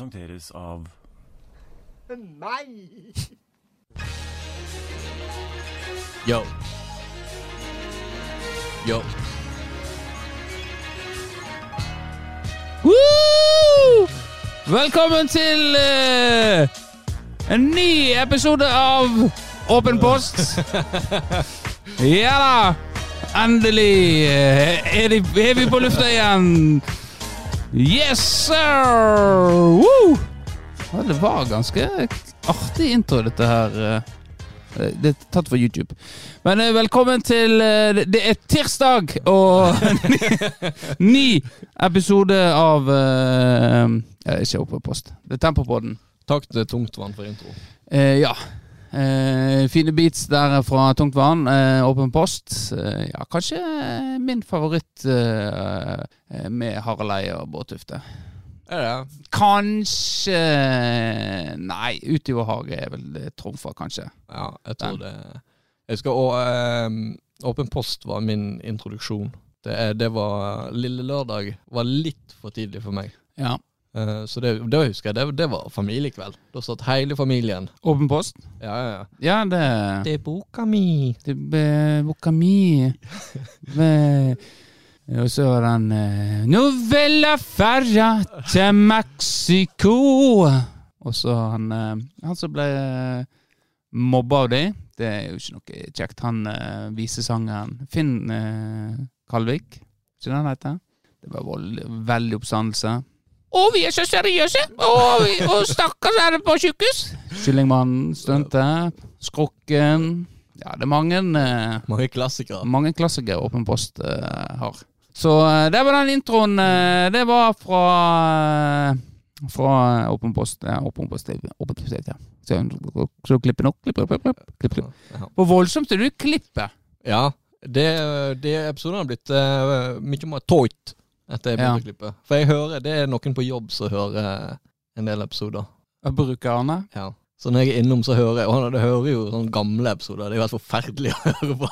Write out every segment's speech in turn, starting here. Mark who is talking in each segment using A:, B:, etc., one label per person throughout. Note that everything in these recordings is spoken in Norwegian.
A: presenteres av
B: Nei!
C: Yo. Yo.
D: Woo! Velkommen til eh, en ny episode av Åpen post. ja da! Endelig eh, er, de, er vi på lufta igjen. Yes, sir! Woo! Det var ganske artig intro, dette her. eh. Det er tatt fra YouTube. Men eh, velkommen til eh, det- er tirsdag, og ny episode av uh, Ikke oppe på post. Det er Tempopodden.
C: Takk til Tungtvann for intro.
D: Eh, ja. Eh, fine beats der fra Tungtvann. Eh, åpen post. Eh, ja, kanskje eh, min favoritt eh, eh, med Harald Eie og Bård Tufte.
C: Er det?
D: Kanskje Nei, Ut i vår hage er vel det trumfer, kanskje.
C: Ja, jeg tror det Jeg skal, og, Åpen post var min introduksjon. Det, det var Lille lørdag var litt for tidlig for meg.
D: Ja.
C: Eh, så det, det husker jeg, det, det var familiekveld. Da satt hele familien.
D: Åpen post?
C: Ja, ja, ja.
D: Ja, det
C: Det er boka mi.
D: Det er boka mi Og så var han eh, Novella ferja til Mexico. Og så han eh, Han som ble mobba av de. Det er jo ikke noe kjekt. Han visesangeren Finn Kalvik, ikke det han heter? Det var vold, veldig oppstandelse. Å, vi er så seriøse! Å, vi- stakkars, er det på sjukehus? Kyllingmannen stuntet. Skrukken. Ja, det er mange eh,
C: Mange klassikere.
D: mange klassikere Åpen post eh, har. Så eh, det var den introen. eh, det var fra eh, fra Åpen post. Ja, Åpen post Åpen post ja. Så, så du klipper nok? Klipp, klipp, klipp, klipp, klipp. Hvor voldsomt er du klipper?
C: Ja, det, det episoden har blitt uh, mye mer toit etter begynte
D: Ja.
C: For jeg hører, det er noen på jobb som hører en del episoder.
D: Brukerne?
C: Ja. Så når jeg er innom, så hører jeg Og det hører jo sånne gamle episoder. Det er jo helt forferdelig å høre på.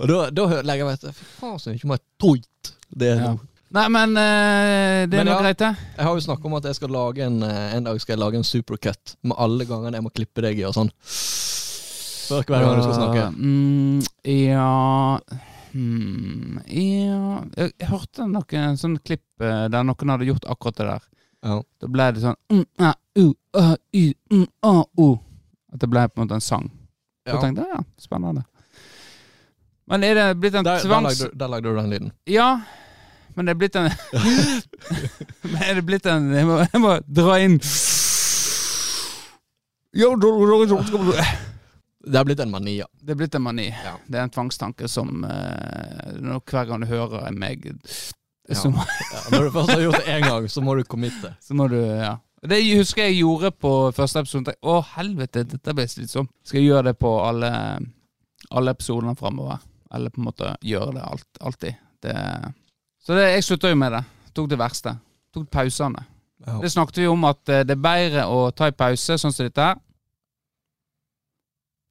C: og da, da legger jeg meg til Fy faen, så mye mer toit det er
D: Ja.
C: nå.
D: Nei, men eh, det er
C: Men
D: nå greit, det.
C: Jeg har jo snakket om at jeg skal lage en eh, En dag skal jeg lage en supercut med alle gangene jeg må klippe deg i og sånn. Før hver gang du skal snakke.
D: Mm, ja hmm, Ja Jeg, jeg hørte noen sånn klipp eh, der noen hadde gjort akkurat det der.
C: Ja.
D: Da ble det sånn mm, a, u, a, y, mm, a, u. At det ble på en måte en sang.
C: Ja.
D: jeg tenkte ja, spennende. Men er det blitt en
C: Der, der,
D: tvangs...
C: lagde, der lagde du den lyden.
D: Ja, men det er blitt en Men er det blitt en Jeg må, jeg må dra inn
C: Det har blitt en mani, ja.
D: Det er blitt en mani.
C: Ja.
D: Det er en tvangstanke som uh, Hver gang du hører meg,
C: Ja.
D: må,
C: ja. Når du først har gjort det én gang, så må du committe.
D: så må du Ja. Det husker jeg gjorde på første episode. Å, helvete, dette ble slitsomt. Skal jeg gjøre det på alle, alle episodene framover? Eller på en måte gjøre det alt, alltid. Det, så det, jeg slutta jo med det. Tok det verste. Tok pausene.
C: Ja.
D: Det snakket vi om at eh, det er bedre å ta en pause, sånn som dette her.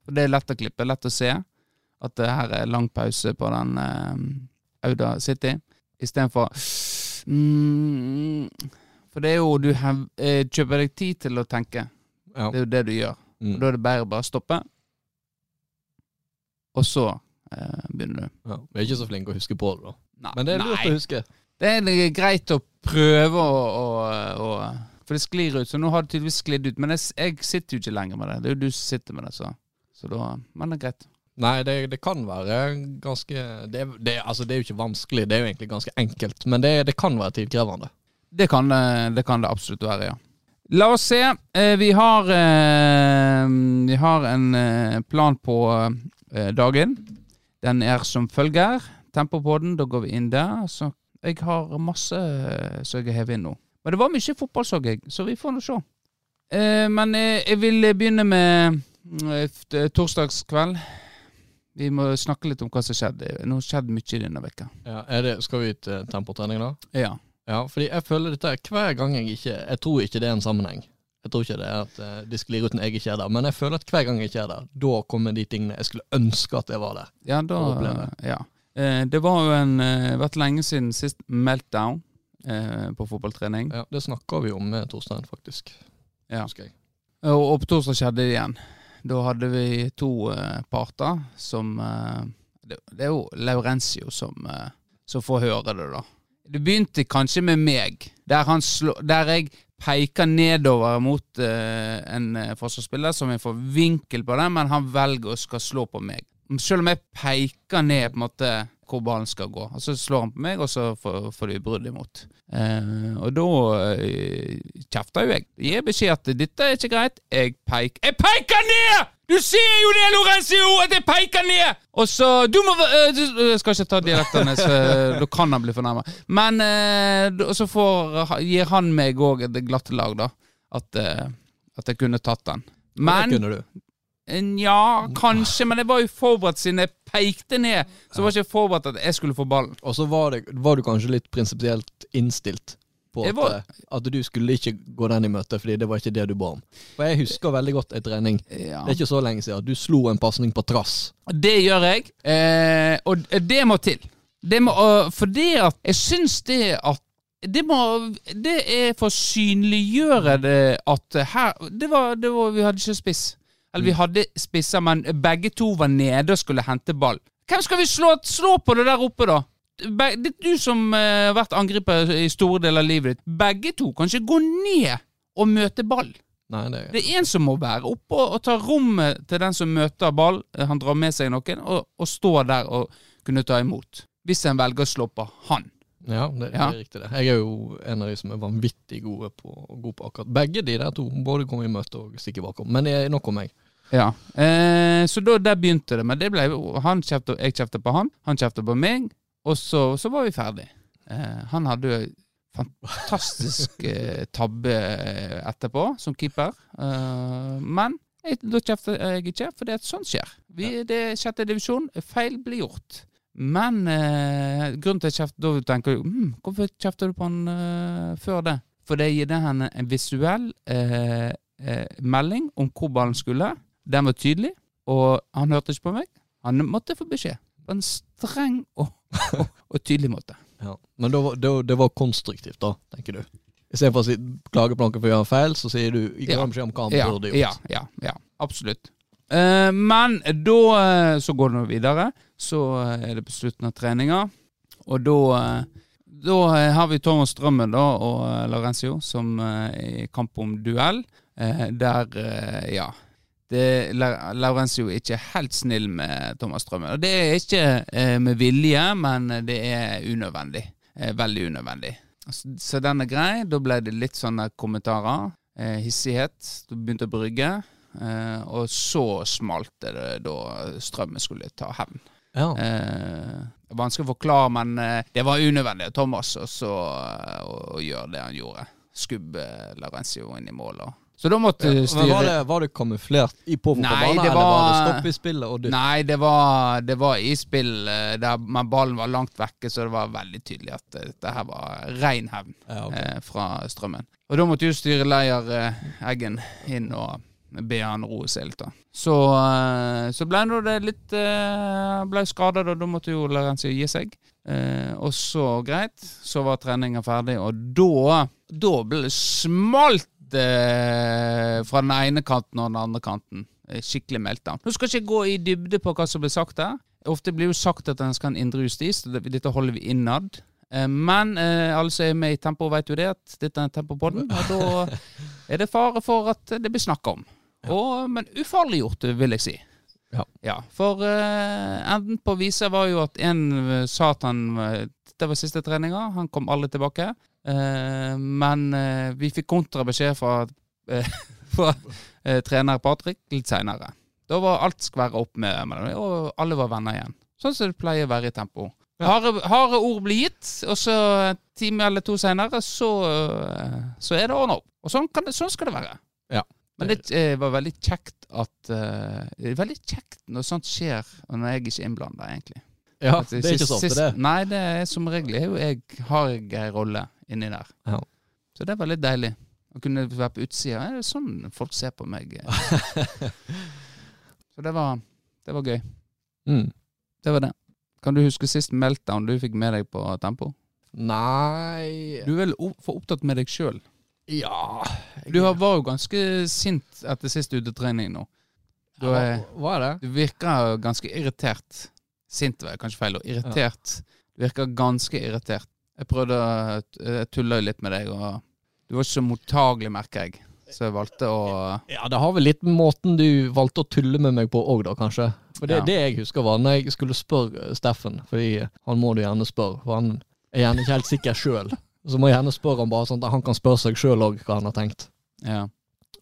D: For det er lett å klippe, lett å se at det her er lang pause på den eh, Auda City, istedenfor mm, For det er jo Du hev, eh, kjøper deg tid til å tenke.
C: Ja.
D: Det er jo det du gjør.
C: Mm.
D: Da er det bedre å bare stoppe, og så eh, begynner du.
C: Ja. Vi er ikke så flinke å huske på det, da.
D: Nei,
C: Men det er lurt å huske.
D: Det er greit å prøve å, å, å For det sklir ut. Så nå har det tydeligvis sklidd ut. Men jeg, jeg sitter jo ikke lenger med det. Det er jo du som sitter med det, så, så da Men det er greit.
C: Nei, det, det kan være ganske det, det, altså, det er jo ikke vanskelig, det er jo egentlig ganske enkelt. Men det, det kan være tidkrevende.
D: Det kan det, det kan det absolutt være, ja. La oss se. Eh, vi har eh, Vi har en eh, plan på eh, dagen. Den er som følger. Tempo på den, da går vi inn der. Så jeg har masse eh, som jeg har hevet inn nå. Men det var mye fotball, så jeg, så vi får nå se. Eh, men eh, jeg vil begynne med eh, torsdagskveld. Vi må snakke litt om hva som skjedde. Nå har skjedd mye denne veka.
C: Ja, det, skal vi til tempotrening, da?
D: Ja.
C: Ja, fordi jeg føler dette hver gang jeg ikke Jeg tror ikke det er en sammenheng. Jeg tror ikke det er at eh, de sklir ut når jeg ikke er der, men jeg føler at hver gang jeg ikke er der, da kommer de tingene jeg skulle ønske at jeg var der.
D: Ja, da ja. Eh, Det var jo en, eh, vært lenge siden sist meltdown. eh, på fotballtrening.
C: Ja, det snakka vi om med Torstein, faktisk.
D: Ja.
C: Husker jeg.
D: Og, og på torsdag skjedde det igjen. Da hadde vi to eh, parter som eh, det, er jo Laurentio som, eh, som får høre det, da. Det begynte kanskje med meg, der, slå, der jeg peker nedover mot en forsvarsspiller, som jeg får vinkel på den, men han velger å skal slå på meg. Selv om jeg peker ned på en måte hvor ballen skal gå, og så slår han på meg, og så får, får de brudd imot. Eh, og da eh, kjefter jo jeg. Gir beskjed at dette er ikke greit. Jeg peker Jeg peker ned! Du ser jo det, Lorenzo, at jeg peker ned! Og så Du må øh, du, Jeg skal ikke ta dialektene, så da kan han bli fornærma. Men øh, så får, gir han meg òg et glatt lag, da. At, øh, at jeg kunne tatt den. Men
C: du.
D: Nja, kanskje, men jeg var jo forberedt siden jeg pekte ned. Så var jeg ikke forberedt at jeg skulle få ballen.
C: Og så var, det, var du kanskje litt prinsipielt innstilt på at,
D: var-
C: eh, at du skulle ikke gå den i møte, fordi det var ikke det du ba om. For jeg husker veldig godt en trening.
D: Ja.
C: Det er ikke så lenge siden. Du slo en pasning på trass.
D: Det gjør jeg, eh, og det må til. Det må, for det at Jeg syns det at det, må, det er for å synliggjøre det at her det var, det var, Vi hadde ikke spiss. Eller vi hadde spisser, men begge to var nede og skulle hente ball. Hvem skal vi slå, slå på det der oppe, da? Be, det er du som eh, har vært angriper i store deler av livet ditt. Begge to kan ikke gå ned og møte ball.
C: Nei, det
D: Det er en som må være oppe og, og ta rommet til den som møter ball, eh, han drar med seg noen, og, og stå der og kunne ta imot. Hvis en velger å slå på han.
C: Ja, det,
D: Ja.
C: det er riktig det. Jeg er jo en av de som er vanvittig gode på, god på akkurat begge de der to. Både komme i møte og stikke bakom. Men det er nok om meg.
D: Ja, eh, Så da, der begynte det. Men det ble, han kjefte, jeg kjefta på han, han kjefta på meg, og så, så var vi ferdig. Eh, han hadde jo fantastisk eh, tabbe eh, etterpå, som keeper. Eh, men jeg, da kjefter jeg ikke, for det er sånt skjer. Vi, Det er sjette divisjon, feil blir gjort. Men eh, grunnen til at jeg kjefter, da tenker du hm, hvorfor kjefter du på han eh, før det? For det gir det henne en visuell eh, eh, melding om hvor ballen skulle. Den var tydelig, og han hørte ikke på meg. Han måtte få beskjed på en streng og, og, og tydelig måte.
C: Ja. Men det var- da, det var konstruktivt, da, tenker du. Istedenfor å si, klage på noen for å gjøre feil, så sier du ikke
D: Ja.
C: beskjed om hva han
D: Ja,
C: burde gjort.
D: ja, ja, ja absolutt. Eh, men da eh, så går det videre. Så eh, er det på slutten av treninga, og da eh, da eh, har vi Thomas Strømmen da, og Laurencio som i kamp om duell. Der, ja det, La- Laurencio er ikke helt snill med Thomas Strømmen. Og det er ikke med vilje, men det er unødvendig. Veldig unødvendig. Så, så den er grei. Da ble det litt sånne kommentarer. Hissighet. Du begynte å brygge. Og så smalt det da Strømmen skulle ta hevn.
C: Ja.
D: Eh, vanskelig å forklare, men eh, det var unødvendig av Thomas også, eh, å, å gjøre det han gjorde. Skubbe Laurencio inn i mål. Og. Så da måtte
C: Ja,
D: styre
C: var det, var det kamuflert i på
D: Nei,
C: fotballbanen, eller var det stopp i spillet og dytt?
D: Nei, det var, det var i spill, eh, der, men ballen var langt vekke, så det var veldig tydelig at eh, dette her var rein hevn
C: Ja, okay.
D: eh, fra Strømmen. Og da måtte jo styreleder eh, Eggen inn og be han roe seg litt. da. Så, eh, så ble han det litt eh, Ble skadet, og da måtte jo Lorenzo gi seg. Eh, og så, greit, så var treninga ferdig, og da Da ble det smalt fra den ene kanten og den andre kanten. Skikkelig meltdown. Nå skal jeg ikke gå i dybde på hva som blir sagt der. Ofte blir jo sagt at en skal ha en indre justis. Dette holder vi innad. Men alle som er med i Tempo, vet jo det at dette er Tempopodden, og da er det fare for at det blir snakk om. Og, men ufarliggjort, vil jeg si.
C: Ja.
D: For uh, enden på visa var jo at en eh, sa at han Det var siste treninga, han kom aldri tilbake. Uh, men uh, vi fikk kontrabeskjed fra, eh, fra eh, trener Patrick litt seinere. Da var alt skværa opp med dem, og alle var venner igjen. Sånn som det pleier å være i tempo. Harde, harde ord blir gitt, og så en time eller to seinere så, eh, så er det ordna opp. Og sånn, kan det, sånn skal det være.
C: Ja.
D: Men det eh, var veldig kjekt at eh, er veldig kjekt når sånt skjer, og når jeg ikke er innblanda, egentlig.
C: Ja,
D: At
C: det er ikke så ofte,
D: sist-
C: det.
D: Nei, det er som regel er jo jeg, har jeg en rolle inni der.
C: Ja.
D: Så det var litt deilig. Å kunne være på utsida. Det er sånn folk ser på meg. Så det var, det var gøy.
C: Mm.
D: Det var det. Kan du huske sist meltdown du fikk med deg på Tempo?
C: Nei
D: Du er vel for opptatt med deg sjøl.
C: Ja
D: Du var jo ganske sint etter sist utetrening nå. Du, er,
C: hva er det?
D: du virker ganske irritert. Sint var kanskje feil og Irritert. Du virker ganske irritert. Jeg prøvde å tulle litt med deg, og du var ikke så mottagelig, merker jeg. Så jeg valgte å
C: Ja, det har vel litt med måten du valgte å tulle med meg på òg, da, kanskje. For det,
D: Ja.
C: det jeg husker var når jeg skulle spørre Steffen, fordi han må du gjerne spørre, for han er gjerne ikke helt sikker sjøl. Så må jeg gjerne spørre han bare sånn at han kan spørre seg sjøl òg hva han har tenkt.
D: Ja.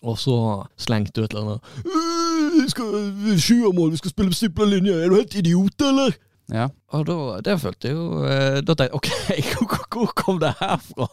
C: Og så slengte du et eller annet «Øh, Vi skal Sjuermål, vi skal spille på stipla linje, er du helt idiot, eller?
D: ja.
C: Og da, det følte jeg jo eh, Da tenkte jeg OK, hvor, kom det her fra?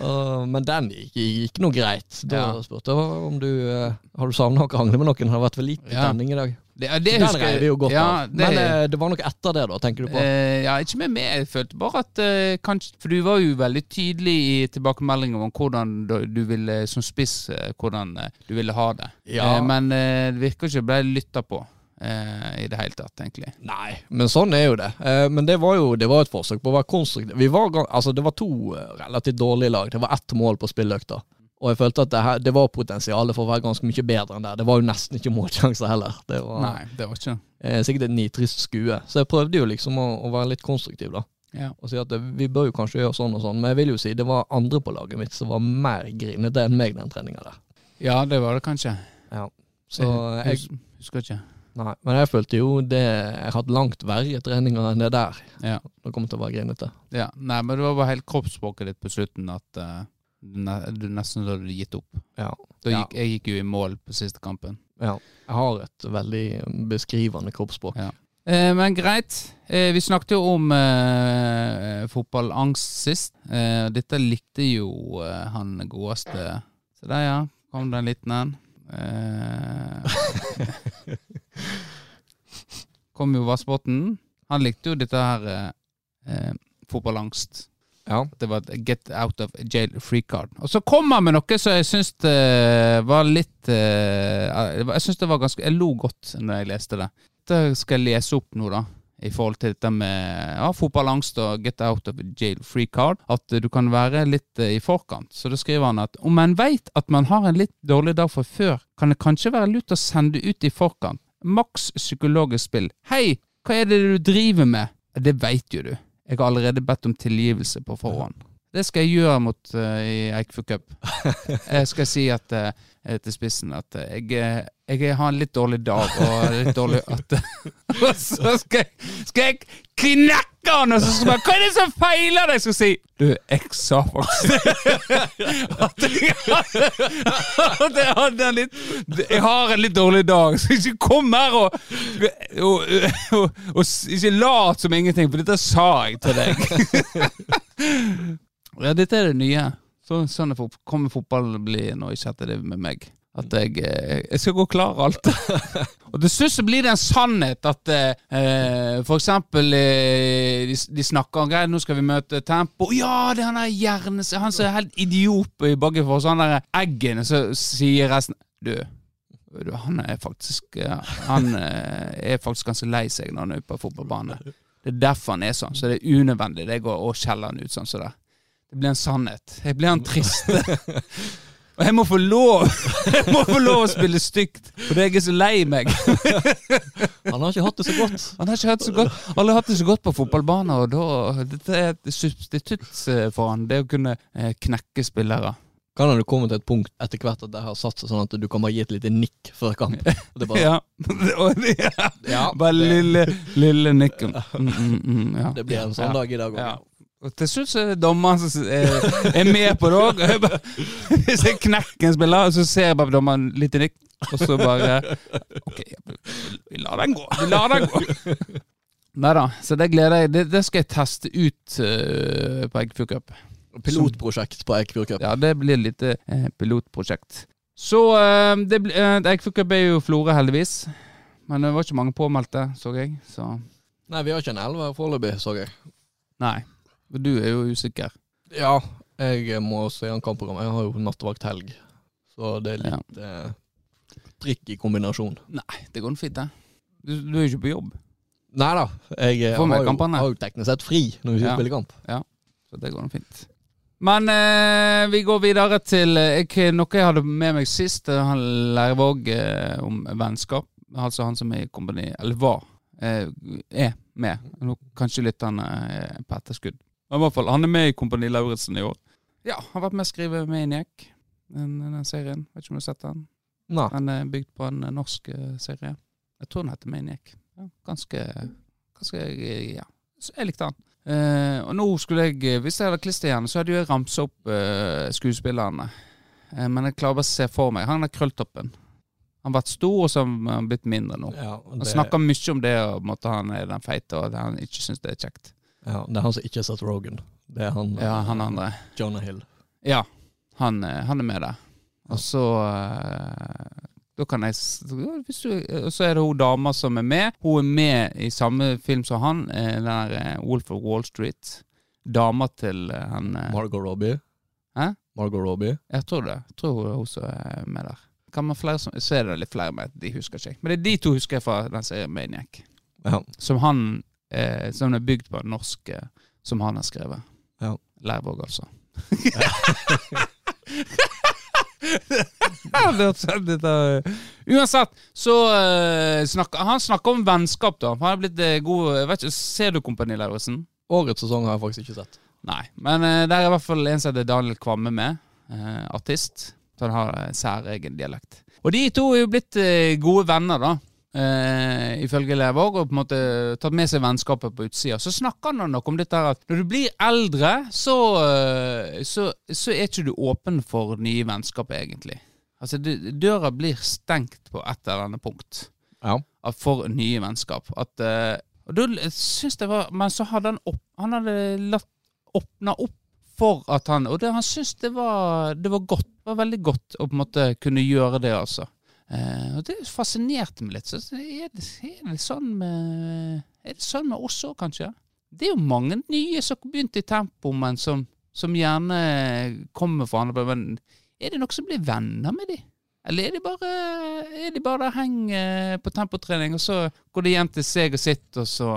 C: Uh, men den gikk, gikk noe greit. Da
D: Ja.
C: spurte jeg om du uh, Har du savna å krangle med noen? Har det vært for lite
D: Ja.
C: tenning i dag?
D: Det, det
C: Den
D: husker
C: jeg. vi jo godt
D: ja,
C: av.
D: Det,
C: Men eh, det var noe etter det, da, tenker du på?
D: Uh, ja, ikke med meg. Jeg følte bare at uh, kanskje For du var jo veldig tydelig i tilbakemeldingen om hvordan du, ville som spiss Hvordan du ville ha det.
C: Ja.
D: Uh, men det virker ikke ble lytta på i det hele tatt, egentlig.
C: Nei, men sånn er jo det. Men det var jo det var et forsøk på å være konstruktiv. Vi var, altså, det var to relativt dårlige lag. Det var ett mål på spilløkta. Og jeg følte at det, her, det var potensial for å være ganske mye bedre enn det. Det var jo nesten ikke målsjanser heller. Det var
D: Nei, det var ikke
C: eh, sikkert et nitrist skue. Så jeg prøvde jo liksom å, å være litt konstruktiv, da.
D: Ja.
C: Og si at det, vi bør jo kanskje gjøre sånn og sånn. Men jeg vil jo si det var andre på laget mitt som var mer grinete enn meg den treninga der.
D: ja, det var det kanskje. Ja.
C: Så jeg,
D: jeg husker ikke.
C: nei, men jeg følte jo det Jeg har hatt langt verre treninger enn det der.
D: Ja.
C: Det kommer til å være grinete.
D: ja. Nei, men det var bare helt kroppsspråket ditt på slutten at eh, du ne- du nesten hadde gitt opp.
C: Ja.
D: Gikk, jeg gikk jo i mål på siste kampen.
C: ja. Jeg har et veldig beskrivende kroppsspråk.
D: Ja. Eh, men greit. Eh, vi snakket jo om eh, fotballangst sist. Eh, dette likte jo eh, han godeste Se der, ja. Kom det en liten en. Eh, kom jo Vassbotn. Han likte jo dette her fotballangst.
C: Ja.
D: Det var et get out of jail free card. Og så kom han med noe som jeg syns eh, var litt eh, Jeg syns det var ganske Jeg lo godt når jeg leste det. Dette skal jeg lese opp nå, da. I forhold til dette med ja, fotballangst og get out of jail free card. At eh, du kan være litt eh, i forkant. Så da skriver han at om en veit at man har en litt dårlig dag fra før, kan det kanskje være lurt å sende ut i forkant. Maks psykologisk spill. Hei, hva er det du driver med? Det veit jo du. Jeg har allerede bedt om tilgivelse på forhånd. Det skal jeg gjøre mot uh, i Eikfjord Cup. Jeg skal si at uh, til spissen at uh, jeg, uh, jeg har en litt dårlig dag og litt dårlig at Og så skal jeg, skal jeg knekke han, og så skal jeg Hva er det som feiler deg? Skal si Du, jeg sa faktisk at jeg at jeg hadde en litt Jeg har en litt dårlig dag, så ikke kom her og, og, og, og ikke lat som ingenting, for dette sa jeg til deg. Ja, dette er det nye. Så, sånn er fot- kommer fotball bli nå i sjette liv med meg. At jeg, eh, jeg skal gå og alt. og til slutt så blir det en sannhet at eh, for eksempel eh, de, de snakker om greit, nå skal vi møte Tempo. Ja, det er han der hjerne... Han som er helt idiot i Baggefors. Han der Eggen. Så sier resten Du, du, han er faktisk eh, Han eh, er faktisk ganske lei seg når han er ute på fotballbane. Det er derfor han er sånn. Så det er unødvendig det går å skjelle han ut sånn som det. Det blir en sannhet. Jeg blir han triste. Og jeg må få lov Jeg må få lov å spille stygt, fordi jeg er så lei meg.
C: Han har ikke hatt det så godt.
D: Han har ikke hatt det så godt Alle har hatt det så godt på fotballbanen, og da Dette er et substitutt eh, for han. Det å kunne eh, knekke spillere.
C: Kan det komme til et punkt etter hvert at det har satt seg sånn at du kan bare gi et lite nikk før kamp? Det bare,
D: Ja. Ja. Bare lille, lille nikken. Mm, mm, mm, ja.
C: Det blir en sånn dag i dag òg.
D: Og til slutt så er det dommeren som er, er med på det òg. Hvis jeg knekker en spiller, så ser jeg bare dommeren litt i nikk, og så bare Ok, vi lar den gå. Vi lar den gå. Nei da, så det gleder jeg Det, det skal jeg teste ut uh, på Eggfjord Cup.
C: Pilotprosjekt på Eggfjord Cup.
D: Ja, det blir et lite uh, pilotprosjekt. Så uh, det blir- eh, Eggfjord Cup er jo Florø, heldigvis. Men det var ikke mange påmeldte, så jeg. Så
C: Nei, vi har ikke en elver foreløpig, så jeg.
D: nei. Og du er jo usikker.
C: Ja, jeg må se en kampprogram. Jeg har jo nattevakt helg, så det er litt eh, trikk i kombinasjon.
D: Nei, det går fint, det. Du, du er jo ikke på jobb.
C: Nei da. Jeg eh, har, jo, har jo teknisk sett fri når vi
D: Ja.
C: spiller kamp.
D: Så det går fint. Men eh, vi går videre til eh, jeg, noe jeg hadde med meg sist. eh, Han Leirvåg eh, om vennskap. Altså han som er i kompani, eller var, eh, er med. Nå kanskje litt han eh, på etterskudd. Men i hvert fall, han er med i Kompani Lauritzen i år. Ja, han har vært med å skrive Maniac, den, den serien. Vet ikke om du har sett den?
C: Nei.
D: Den er bygd på en eh, norsk eh, serie. Jeg tror den heter Maniac. Ja, ganske, ganske Ja, så jeg likte den. Eh, og nå skulle jeg, eh, hvis jeg hadde klisterhjerne, så hadde jeg ramsa opp eh, skuespillerne. Eh, men jeg klarer bare å se for meg han er krølltoppen. Han har vært stor, og så har han blitt mindre nå.
C: Ja, det...
D: Han snakker mye om det, og måtte han er den feite, og at han ikke syns det er kjekt.
C: Ja, det er han som ikke har sett Rogan. Det er han,
D: Ja,
C: eh,
D: han andre.
C: Jonah Hill.
D: Ja, han, eh, han er med der. Og så eh, Da kan jeg du, så er det hun dama som er med. Hun er med i samme film som han, den der Wolf of Wall Street. Dama til han
C: Margot Robbie.
D: Hæ?
C: Margot Robbie.
D: Jeg tror det. Jeg tror hun hun er med der. Kan man flere som, så er det litt flere med, de husker ikke. Men det er de to husker jeg fra den serien Maniac.
C: Ja.
D: Som han eh, Som er bygd på norsk, eh, som han har skrevet.
C: Ja.
D: Lærvåg, altså. Ja, det litt, eh, Uansett, så uh, snakker han snakker om vennskap, da. Han er blitt uh, god vet ikke, Ser du Kompani Lauritzen?
C: Årets sesong har jeg faktisk ikke sett.
D: Nei. Men uh, der er i hvert fall en som heter Daniel Kvamme med. eh, artist. Så han har særegen dialekt. Og de to er jo blitt gode venner, da. Eh, ifølge Levåg, og på en måte tatt med seg vennskapet på utsida. Så snakker han nok om dette her at når du blir eldre, så, eh, så, så er ikke du åpen for nye vennskap, egentlig. Altså, døra blir stengt på et eller annet punkt
C: Ja.
D: for nye vennskap. At, eh, og da syns jeg var Men så hadde han opp, Han hadde latt åpna opp for at han Og det, han syntes det var Det var godt. Det var veldig godt å på en måte kunne gjøre det, altså. Eh, og det fascinerte meg litt. Så er det, er det sånn med Er det sånn med oss òg, kanskje? Det er jo mange nye som har begynt i tempo, men som, som gjerne kommer fra andre. Men er det noen som blir venner med de? Eller er de bare, er de bare der henger på tempotrening, og så går de hjem til seg og sitt, og så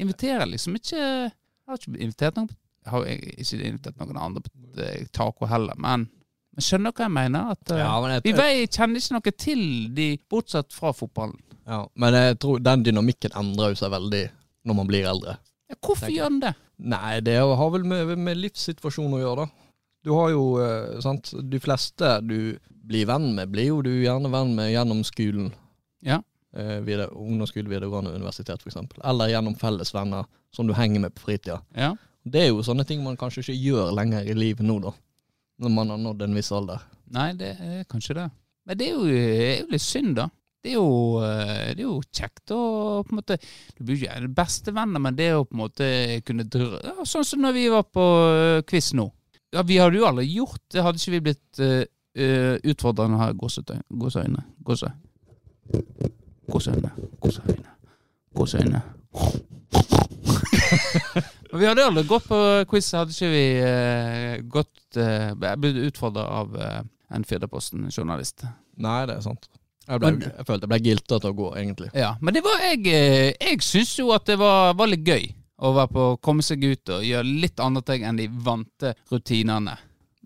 D: inviterer liksom ikke Jeg har ikke invitert noen har ikke invitert noen andre på eh, taco heller, men men skjønner hva jeg mener? At, eh,
C: Ja, men jeg,
D: vi vet, kjenner ikke noe til de, bortsett fra fotballen.
C: ja, men jeg tror den dynamikken endrer seg veldig når man blir eldre.
D: Ja, hvorfor gjør den det?
C: Nei, det har vel med, med livssituasjonen å gjøre, da. Du har jo, eh, sant, de fleste du blir venn med, blir jo du gjerne venn med gjennom skolen.
D: Ja.
C: Eh, videre, ungdomsskole, videregående universitet f.eks. Eller gjennom felles venner som du henger med på fritida.
D: Ja.
C: Det er jo sånne ting man kanskje ikke gjør lenger i livet nå, da. Når man har nådd en viss alder.
D: Nei, det er kanskje det. Men det er jo, er jo litt synd, da. Det er, jo, eh, det er jo kjekt å på en måte Du blir ikke bestevenner, men det å på en måte kunne drø... ja, Sånn som når vi var på uh, quiz nå. Ja, Vi hadde jo aldri gjort det, hadde ikke vi blitt uh, uh, utfordrende her. Gåseøyne. Gåseøyne. Gåse. Gåseøyne. Gåseøyne. Gåseøyne. Vi hadde aldri gått på quiz, hadde ikke vi uh, gått uh, blitt utfordra av uh, en Firdaposten-journalist.
C: Nei, det er sant. Jeg, ble,
D: Men-
C: jeg følte jeg ble gilta til å gå, egentlig.
D: Ja, men det var jeg eh, Jeg syns jo at det var, var litt gøy å være på, å komme seg ut og gjøre litt andre ting enn de vante rutinene.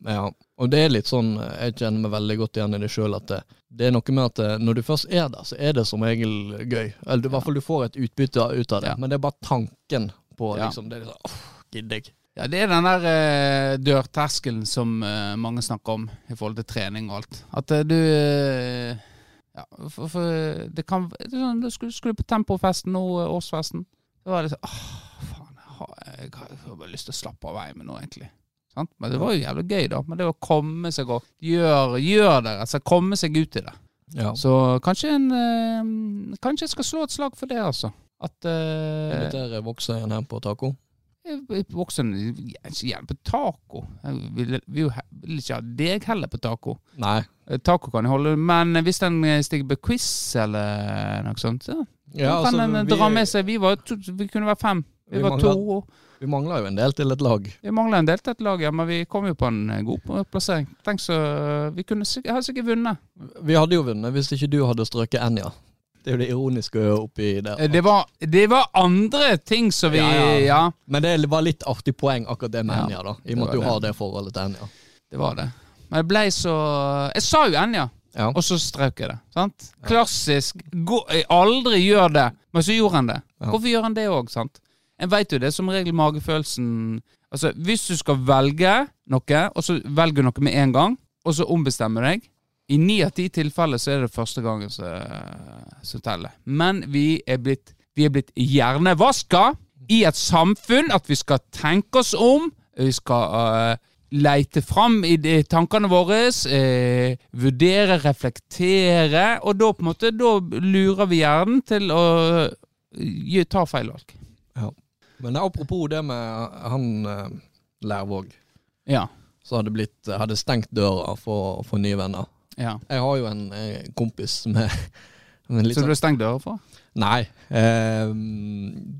C: Ja, og det er litt sånn, jeg kjenner meg veldig godt igjen i det sjøl, at det, det er noe med at eh, når du først er der, så er det som regel gøy. Eller i hvert fall du får et utbytte ut av det,
D: Ja.
C: men det er bare tanken på
D: Ja.
C: liksom, det er liksom, åh, gidder jeg.
D: Ja, det er den der eh, dørterskelen som eh, mange snakker om i forhold til trening og alt. At eh, du eh, Ja, for, for det kan det er sånn, Du skulle, skulle på Tempofesten nå, eh, årsfesten. Så var det sånn Åh, faen, jeg har, jeg har, jeg har bare lyst til å slappe av hjemme nå, egentlig. Sant? Men det var jo jævlig gøy, da. Men det å komme seg og gjøre gjør det, altså komme seg ut i det.
C: Ja.
D: Så kanskje en eh, Kanskje jeg skal slå et slag for det, altså. At uh,
C: Inviterer voksen hjem på taco.
D: jeg- Voksen gjerne på taco. Jeg vil, vil, vil ikke ha deg heller på taco.
C: Nei.
D: Eh, Taco kan jeg holde, men hvis den eh, stiger på quiz eller noe sånt, så
C: Ja,
D: kan
C: altså,
D: den
C: vi,
D: dra med seg Vi, var vi kunne være fem. Vi,
C: Vi
D: var
C: mangler-
D: to.
C: vi mangler jo en del til et lag.
D: Vi mangler en del til et lag, ja, men vi kom jo på en eh, god plassering. Tenk så Vi kunne sikkert vunnet.
C: Vi hadde jo vunnet hvis ikke du hadde strøket Enja. Det er jo det ironiske oppi der.
D: Eh, Det var, det var andre ting som vi
C: Ja,
D: Ja,
C: ja. Men det var litt artig poeng, akkurat det med
D: Ja,
C: Enja, da. I og med at du
D: det.
C: har det forholdet til Enja.
D: det var det. Men det ble så Jeg sa jo Enja,
C: Ja.
D: og så strøk jeg det. Sant? Klassisk. Gå, aldri gjør det, men så gjorde han det. Hvorfor gjør han det òg, sant? En veit jo det er som regel magefølelsen Altså, hvis du skal velge noe, og så velger du noe med en gang, og så ombestemmer du deg I ni av ti tilfeller så er det første gangen som teller. Men vi er blitt Vi er blitt hjernevaska i et samfunn at vi skal tenke oss om. Vi skal uh, leite fram i de tankene våre, Uh, vurdere, reflektere, og da på en måte Da lurer vi hjernen til å uh, ta feil valg.
C: Ja. Men apropos det med han uh, Lærvåg,
D: Ja.
C: som hadde, blitt, hadde stengt døra for for nye venner.
D: Ja.
C: Jeg har jo en eh, kompis som er men litt
D: Så du
C: ble
D: har stengt døra for?
C: Nei. Eh,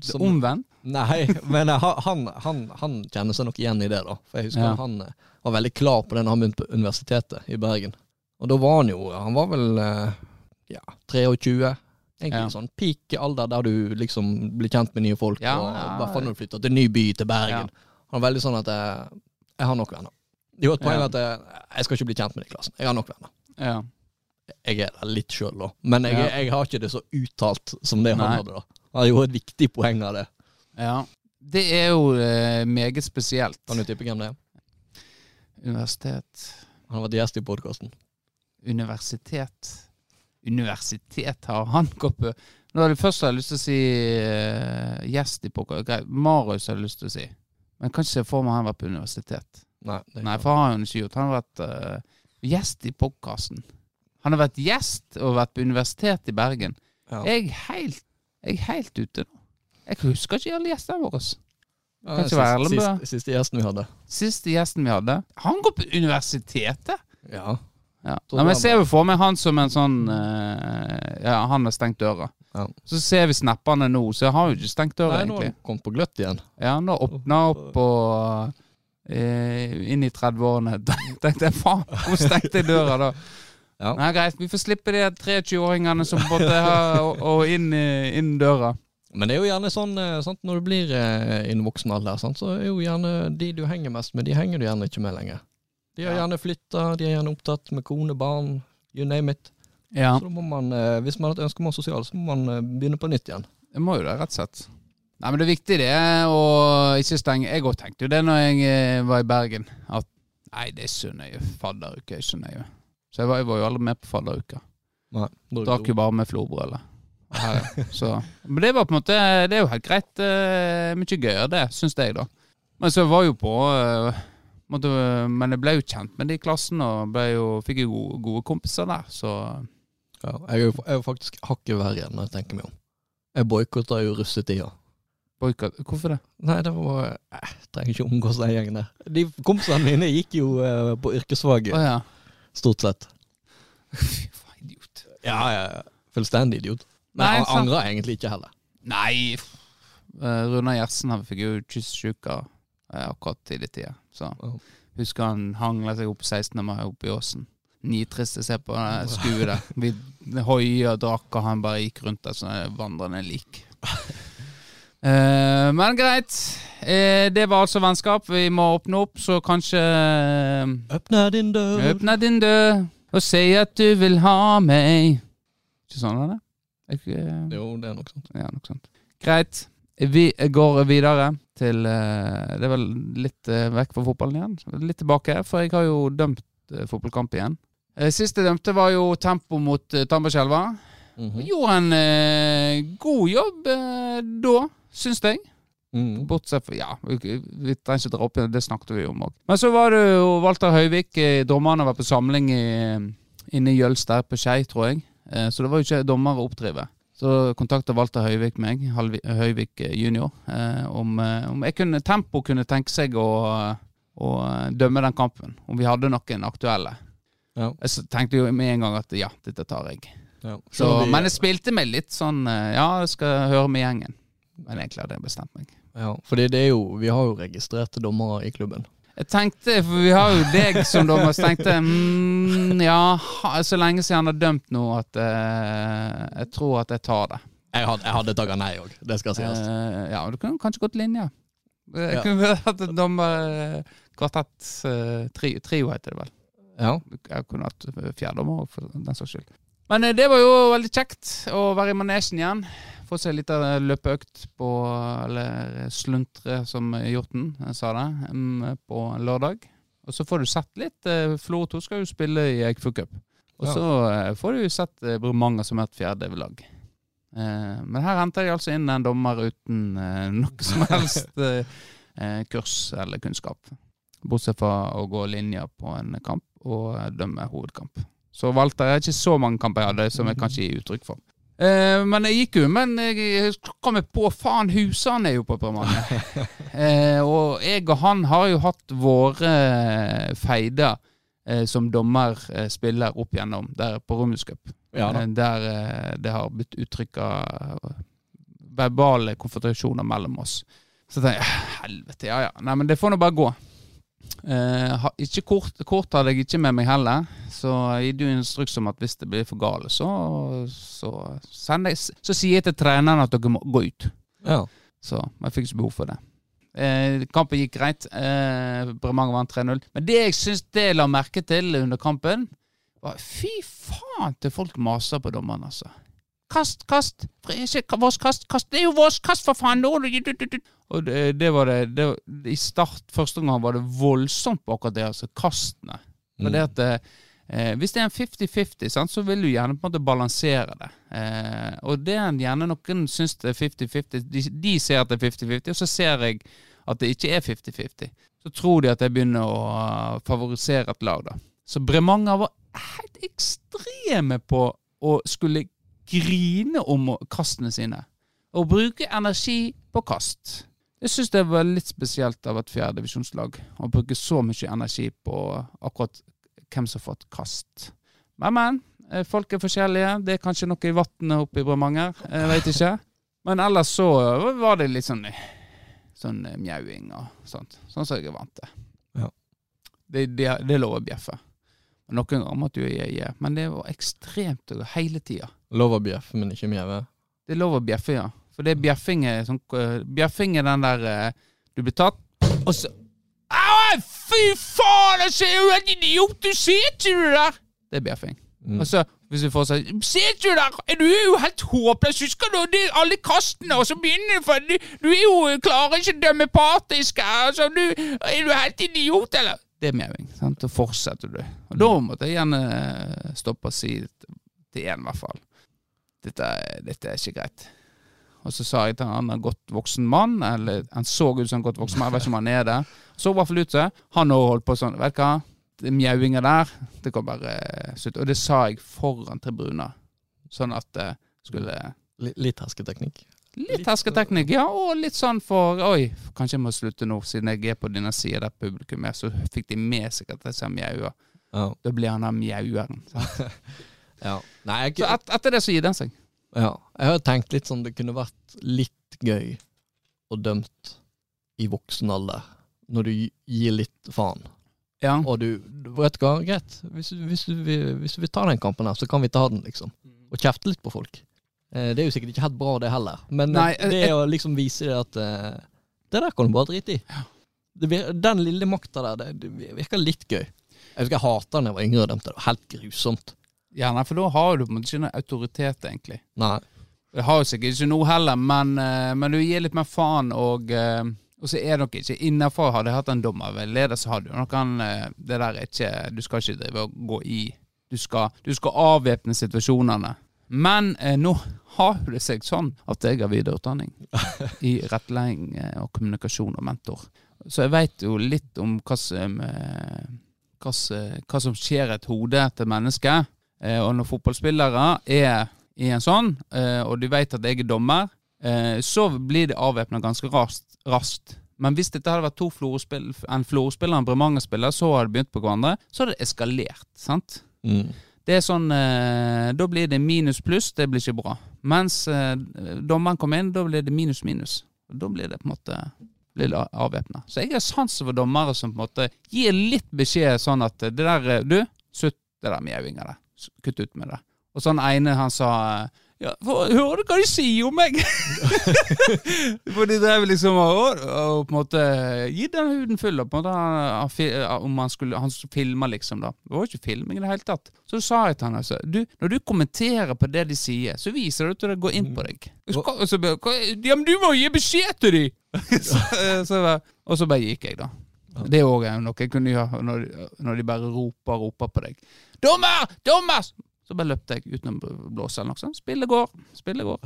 C: som,
D: Omvendt?
C: nei, men eh, han, han, han, kjenner seg nok igjen i det, da. For jeg husker
D: Ja.
C: han eh, var veldig klar på det da han begynte på universitetet i Bergen. Og da var han jo Han var vel eh, ja, 23. Egentlig
D: Ja.
C: sånn peak alder der du liksom blir kjent med nye folk.
D: Ja,
C: og. I hvert fall når du flytter til ny by, til Bergen. Han er veldig sånn at jeg, jeg har nok venner. Det er jo et poeng
D: Ja.
C: at jeg, jeg skal ikke bli kjent med de i klassen. Jeg har nok venner.
D: Ja.
C: Jeg er der litt sjøl, da. Men jeg,
D: Ja.
C: jeg har ikke det så uttalt som det han
D: Nei.
C: hadde. da Han har jo et viktig poeng av det.
D: ja. Det er jo eh, meget spesielt.
C: Kan du tippe hvem det er?
D: Universitet
C: Han har vært gjest i podkasten.
D: Universitet Universitet har han gått på Nå har jeg først har jeg lyst til å si uh, gjest i. Greit. Marius har jeg lyst til å si. Men jeg kan ikke se for meg han har vært på universitet.
C: Nei, det er
D: Nei, for han har han ikke gjort. Han har vært eh, gjest i podkasten. Han har vært gjest og vært på universitet i Bergen.
C: Ja.
D: Jeg er helt, jeg er helt ute nå. Jeg husker ikke alle gjestene våre.
C: Ja, siste- siste, siste gjesten vi hadde.
D: Siste gjesten vi hadde, han går på universitetet!
C: Ja.
D: Ja. Nei, men jeg ser jo for meg han som en sånn uh, Ja, han har stengt døra.
C: Ja.
D: Så ser vi snappene nå, så jeg har jo ikke stengt døra,
C: Nei, nå har han kommet på gløtt igjen.
D: Ja, nå åpna opp og inn i 30-årene. Tenkte jeg faen, hvor stengte jeg døra da?
C: Ja.
D: Nei, greit, vi får slippe de 23-åringene som måtte ha og, og inn, eh, inn døra.
C: Men det er jo gjerne sånn eh, sant, når du blir eh, i en voksen alder, sant, så er jo gjerne de du henger mest med, de henger du gjerne ikke med lenger. De har gjerne flytta, de er gjerne opptatt med kone, barn, you name it.
D: Ja,
C: Så da må man, eh, hvis man har et ønske om å være sosial, så må man eh, begynne på nytt igjen.
D: det må jo det, rett og slett. Nei, men det er viktig det å ikke stenge Jeg òg tenkte jo det når jeg eh, var i Bergen, at nei, det er så nøye. Fadderuke er så nøye. Så jeg var, jeg var jo aldri med på fadderuka.
C: Er
D: Drakk jo bare med florbrølet. Men det var på en måte Det er jo helt greit. Uh, mye gøyere, det, syns jeg, da. Men så var jo på uh, måtte, Men jeg ble jo kjent med de i klassen, og jo, fikk jo gode, gode kompiser der, så
C: Ja, jeg er jo jeg er jo faktisk hakket verre når jeg tenker meg om. Jeg boikotta jo russetida.
D: Boikott Hvorfor det?
C: Nei, det var eh, Jeg trenger ikke omgås den gjengen der. De kompisene mine gikk jo eh, på yrkesfaget,
D: Å ja.
C: stort sett.
D: Fy faen, idiot.
C: Ja, ja, ja. Fullstendig idiot. Men
D: Nei,
C: han
D: sant.
C: angrer egentlig ikke heller.
D: Nei Uh, eh, Runar Gjertsen han fikk jo kysssjuka eh, akkurat i tida. Så
C: Oh.
D: husker han hangla seg opp 16. mai oppe i åsen. Nitrist å se på det skuet der. Vi hoia og drakk, og han bare gikk rundt der som et vandrende lik. Eh, men greit. Uh, det var altså vennskap. Vi må åpne opp, så kanskje eh,
C: Åpne din dør.
D: Åpne din dør og si at du vil ha meg. Ikke sånn, er det? Ikke, uh...
C: Jo, det er nok sant.
D: ja, nok sant. Greit. Vi går videre til Det er vel litt vekk fra fotballen igjen. Litt tilbake, for jeg har jo dømt fotballkamp igjen. Sist Siste dømte var jo Tempo mot uh, Tambarskjelva.
C: -hmm.
D: Gjorde en god jobb da, syns jeg.
C: Mm.
D: Bortsett fra Ja, vi, trenger ikke dra opp igjen, det snakket vi om òg. Men så var det jo Walter Høyvik. eh, Dommerne var på samling i, inne i Jølster på Skei, tror jeg. Eh, Så det var jo ikke dommer å oppdrive. Så kontakta Walter Høyvik meg, Høyvik eh, junior, eh, om, eh, om jeg kunne, Tempo kunne tenke seg å, å dømme den kampen. Om vi hadde noen aktuelle.
C: Ja.
D: Jeg tenkte jo med en gang at ja, dette tar jeg.
C: Ja.
D: Så, men jeg spilte meg litt sånn eh, Ja, jeg skal høre med gjengen. Men egentlig hadde jeg bestemt meg.
C: Ja, fordi det er jo Vi har jo registrerte dommere i klubben.
D: Jeg tenkte, for vi har jo deg som dommer, så tenkte jeg mm, ja, så lenge siden han har dømt nå at eh, jeg tror at jeg tar det.
C: Jeg hadde, jeg hadde takka nei òg, det skal sies.
D: Eh, ja, du kunne kanskje gått linje. Jeg
C: Ja.
D: kunne hatt en dommer kvartett eh, tri, Trio heter det vel.
C: Ja.
D: Jeg kunne hatt fjerdommer òg, for den saks skyld. Men eh, det var jo veldig kjekt å være i manesjen igjen. Få se litt av løpeøkt på Eller sluntre, som hjorten sa det, på lørdag. Og så får du sett litt. eh, Florø 2 skal jo spille i Eikfjord Cup. Og så ja. får du sett eh, Bremanger som et fjerdedivisjonslag. Eh, men her henter jeg altså inn en dommer uten eh, noe som helst eh, eh, kurs eller kunnskap. Bortsett fra å gå linjer på en kamp og eh, dømme hovedkamp. Så valgte jeg ikke så mange kamper jeg hadde, som jeg kanskje gir uttrykk for. Eh, men jeg gikk jo, men jeg kom jeg på faen, husene er jo på Bremanger. eh, og jeg og han har jo hatt våre eh, feider eh, som dommerspiller opp igjennom der på Rummels Cup.
C: Ja.
D: Eh, der eh, det har blitt uttrykka verbale konfrontasjoner mellom oss. Så tenkte jeg helvete, ja ja. Nei, men det får nå bare gå. Ha, ikke kort, kort hadde jeg ikke med meg heller, så jeg gir jo instruks om at hvis det blir for gale, så, så, jeg, så sier jeg til treneren at dere må gå ut.
C: Ja.
D: Så jeg fikk ikke behov for det. Uh, kampen gikk greit. Eh, Bremanger vant 3-0. Men det jeg syns det la merke til under kampen, var fy faen til folk maser på dommeren, altså. Kast, kast! Ikke vårs kast, kast! Det er jo vårs kast, for faen! Og det, det var det, det I start, første gang var det voldsomt på akkurat det, altså kastene. For det at eh, Hvis det er en 50-50, så vil du gjerne på en måte balansere det. Eh, og det er gjerne noen syns det er 50-50. De, de ser at det er 50-50, og så ser jeg at det ikke er 50-50. Så tror de at jeg begynner å uh, favorisere et lag, da. Så Bremanger var helt ekstreme på å skulle grine om kastene sine. Og bruke energi på kast. Jeg syns det var litt spesielt av et fjerdedivisjonslag å bruke så mye energi på akkurat hvem som har fått kast. Men, men. eh, Folk er forskjellige. Det er kanskje noe i vannet oppe i Bremanger. Jeg vet ikke. Men ellers så var det litt sånn Sånn eh, mjauing og sånt. Sånn som jeg er vant til.
C: Ja.
D: Det, det, det er lov å bjeffe. Noen ganger måtte jo jeg gi, men det var ekstremt hele tida.
C: Lov å bjeffe, men ikke mjaue.
D: Det er lov å bjeffe, ja. For det er bjeffing er sånn øh, Bjeffing er den der øh, Du blir tatt, og så Au, fy faen, jeg ser jo en idiot! Du sitter jo der! Det er bjeffing.
C: Mm.
D: Og så, hvis vi får si Ser du der? Du er jo helt håpløs! Husker du det, alle kastene, og så begynner du for du, du er jo klarer ikke å dømme partisk. Altså, du, er du helt idiot, eller? Det er mjauing. Så fortsetter du. Og da måtte jeg gjerne øh, stoppe og si til én, i hvert fall. Dette, dette er ikke greit. Og så sa jeg til han en godt voksen mann, eller han så ut som en godt voksen mann, jeg vet ikke om han er det. Så i hvert fall ut til Han òg holdt på sånn, vet du hva, det mjauinga der, det kan bare slutte. Og det sa jeg foran tribunen, sånn at det skulle
C: Litt, litt hersketeknikk.
D: Litt hersketeknikk, ja, og litt sånn for Oi, kanskje jeg må slutte nå, siden jeg er på denne sida der publikum er. Så fikk de med seg at jeg sa mjauer.
C: Oh.
D: Da blir han der mjaueren.
C: ja. Nei, jeg,
D: Så et, etter det så gir den seg.
C: ja. jeg har tenkt litt sånn det kunne vært litt gøy å dømt i voksen alder, når du gir litt faen.
D: Ja.
C: Og du, vet du hva, greit, hvis, hvis, vi, hvis vi tar den kampen her, så kan vi ta den, liksom. Og kjefte litt på folk. Eh, det er jo sikkert ikke helt bra, det heller. Men eh,
D: Nei, jeg-
C: det å liksom vise det at eh, Det der kan du bare drite i. Vir- den lille makta der, det, det virker litt gøy. Jeg husker jeg hata da jeg var yngre og dømte. Det var helt grusomt.
D: Ja, nei, for da har du på en måte ikke noe autoritet, egentlig.
C: Nei.
D: Det har jo sikkert ikke noe heller, men, eh, men du gir litt mer faen, og, eh, og så er dere ikke innafor. Hadde jeg hatt en dommerveileder, så hadde jo noen eh, Det der er ikke Du skal ikke drive og gå i Du skal, du skal avvæpne situasjonene. Men eh, nå har det seg sånn at jeg har videreutdanning i rettledning og kommunikasjon og mentor. Så jeg veit jo litt om hva, som- hva som skjer i et hode til mennesket. Eh, og når fotballspillere er i en sånn, eh, og de vet at jeg er dommer, eh, så blir det avvæpna ganske raskt. Men hvis dette hadde vært to Florø-spill- en Florø-spiller og en Bremanger-spiller, så hadde de begynt på hverandre, så hadde det eskalert. sant?
C: Mm.
D: Det er sånn, Da blir det minus pluss, det blir ikke bra. Mens dommeren kommer inn, da blir det minus minus. Da blir det på en måte blir avvæpna. Så jeg har sans for dommere som på en måte gir litt beskjed sånn at det der Du, slutt det der mjauinga der. Kutt ut med det. Og så han ene han sa ja, Hører du hva de sier om meg? For de drev liksom og, og på en måte Gi den huden full og på en måte om han skulle Han filma liksom, da. Det var jo ikke filming i det hele tatt. Så sa jeg til han altså du, Når du kommenterer på det de sier, så viser det at det går inn på deg. Så, og så, hva- ja, men du må gi beskjed til dem! så, så, og så bare gikk jeg, da. Det er òg noe jeg kunne gjøre når, når de bare roper og roper på deg. 'Dommer! Dommer!' Så bare løpte jeg uten å blåse eller noe sånt. Spillet går. Spillet går.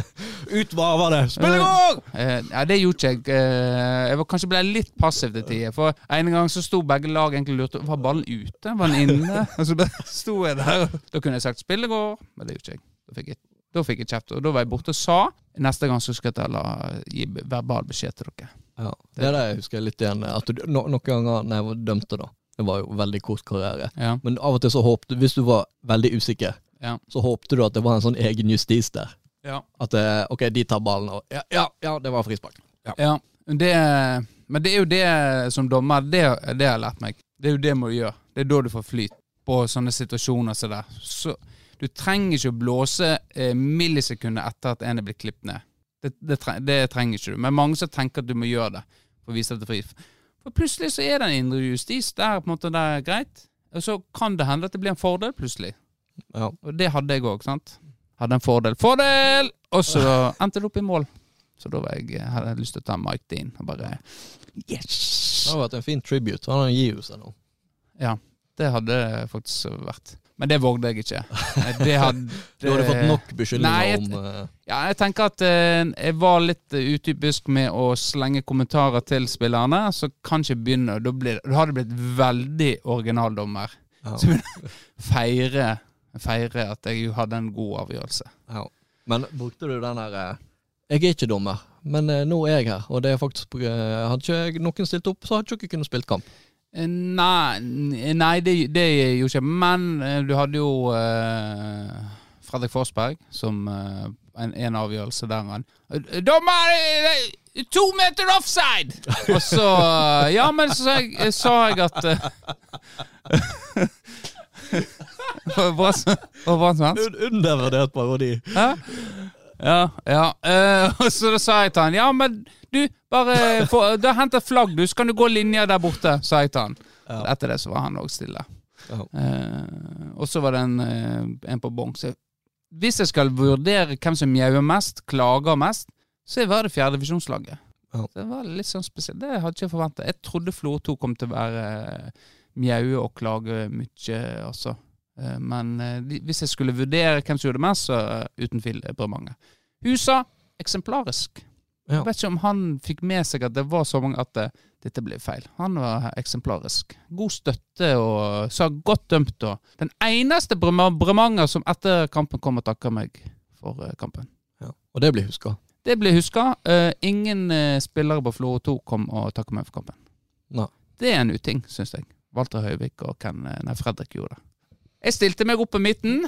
C: Ut hva var det? Spill går! gang!
D: Eh, ja, det gjorde ikke jeg. Eh, jeg var, kanskje ble litt passiv til tider. For en gang så sto begge lag egentlig lurte Var ballen ute? Var den inne? Og så bare sto jeg der. Da kunne jeg sagt 'spillet går', men det gjorde ikke jeg. Da fikk jeg, da fikk jeg kjeft. Og da var jeg borte og sa neste gang så skal jeg la, gi verbal beskjed til dere.
C: Ja, det er det jeg husker litt igjen. At du, no, noen ganger når jeg var dømte, da Det var jo veldig kort karriere.
D: Ja.
C: Men av og til så håpte Hvis du var veldig usikker,
D: Ja.
C: så håpte du at det var en sånn egen justis der.
D: Ja.
C: At eh, ok, de tar ballen, og ja, ja, ja det var frispark.
D: Ja, det, men det er jo det som dommer, det, det har jeg lært meg. Det er jo det må du gjøre. Det er da du får flyt på sånne situasjoner som der. Så du trenger ikke å blåse eh, millisekunder etter at en er blitt klippet ned. Det, det, tre, det trenger ikke du. Men mange som tenker at du må gjøre det for å vise at det er fri. For plutselig så er det en indre justis. Det er på en måte det er greit. Og så kan det hende at det blir en fordel plutselig.
C: Ja.
D: Og det hadde jeg òg, sant. Hadde en fordel. Fordel! Og så endte det opp i mål. Så da var jeg, hadde jeg lyst til å ta Mike Dean og bare Yes!
C: Det hadde vært en fin tribute. Han gir jo seg nå.
D: Ja, det hadde det faktisk vært. Men det vågde jeg ikke. Det hadde
C: Du hadde fått nok beskyldninger om eh,
D: Ja, jeg tenker at eh, jeg var litt utypisk med å slenge kommentarer til spillerne. Så kan ikke begynne Da, da hadde det blitt veldig originaldommer.
C: ja,
D: Så feire, feire at jeg hadde en god avgjørelse.
C: ja. Men brukte du den der eh, Jeg er ikke dommer, men nå er jeg her, og det er faktisk Hadde ikke noen stilt opp, så hadde ikke dere kunnet spilt kamp.
D: Eh, Nei, nei det, det gjorde ikke. Men eh, du hadde jo uh, Fredrik Forsberg som uh, en, en avgjørelse der han eh, Dommer! eh, To meter offside! Og så eh, Ja, men så sa jeg, at eh, som helst?
C: Undervurdert parodi.
D: Hæ? Ja, ja. Uh, og så da sa jeg til han Ja, men du, bare få, da henter flagg, du, så kan du gå linja der borte, sa jeg til han.
C: Ja.
D: Etter det så var han òg stille.
C: Ja.
D: Eh, og så var det en, eh, en på bong. Så hvis jeg skal vurdere hvem som mjauer mest, klager mest, så var det fjerdedivisjonslaget. Så det var litt sånn spesielt. Det hadde jeg ikke forventa. Jeg trodde Florø 2 kom til å være eh, mjaue og klage mye, altså. Men de- hvis jeg skulle vurdere hvem som gjorde det mest, så uten tvil Bremanger. Husa eksemplarisk.
C: Ja.
D: Jeg vet ikke om han fikk med seg at det var så mange at det, dette ble feil. Han var eksemplarisk. God støtte og sa godt dømt. Og den eneste Bremanger som etter kampen kom og takka meg for eh, kampen.
C: Ja. Og det blir huska.
D: Det blir huska. Uh, ingen uh, spillere på Florø 2 kom og takka meg for kampen.
C: Nei.
D: Det er en uting, syns jeg. Walter Høyvik og Ken, eh, nei, Fredrik gjorde det. Jeg stilte meg opp på midten,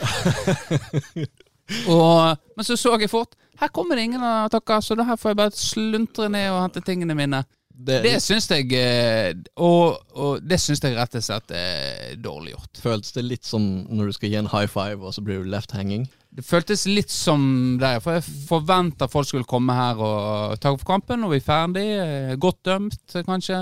D: og, men så så jeg fort Her kommer det ingen av dere, så da her får jeg bare sluntre ned og hente tingene mine.
C: Det,
D: Det syns jeg eh, Og, og det syns jeg rett og slett er dårlig gjort.
C: Føltes det litt som når du skal gi en high five, og så blir du left hanging.
D: Det føltes litt som det, for jeg forventa folk skulle komme her og ta opp kampen, og vi er ferdig. Eh, Godt dømt, kanskje,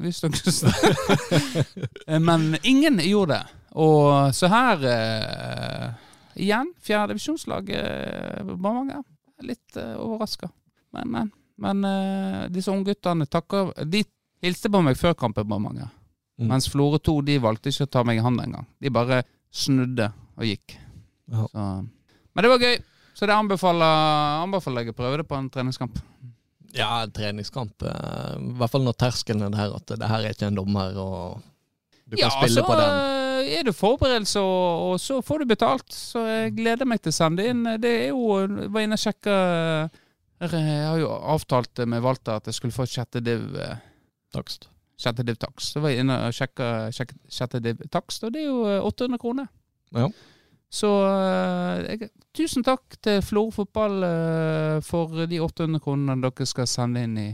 D: hvis dere Men ingen gjorde det. Og så her eh, Igjen, fjerdedivisjonslaget eh, var mange. Litt uh, overraska. Men, men. Men uh, disse ungguttene takker De hilste på meg før kampen, var.
C: Mm.
D: Mens Florø 2 de valgte ikke å ta meg i hånden engang. De bare snudde og gikk.
C: Ja.
D: Så. Men det var gøy. Så det anbefaler, anbefaler jeg å prøve det på en treningskamp.
C: Ja, en treningskamp. eh, I hvert fall når terskelen er der at det her er ikke en dommer, og du kan spille på den.
D: Eh, er det forberedelse, og, og så får du betalt. Så jeg gleder meg til å sende inn. Det er jo jeg var inne og sjekka Jeg har jo avtalt med Walter at jeg skulle få sjette div. eh,
C: Takst.
D: Sjette div takst. Så var jeg inne og sjekka sjekk, sjette div takst, og det er jo eh, 800 kroner.
C: Ja.
D: Så eh, jeg, tusen takk til Florø fotball eh, for de 800 kronene dere skal sende inn i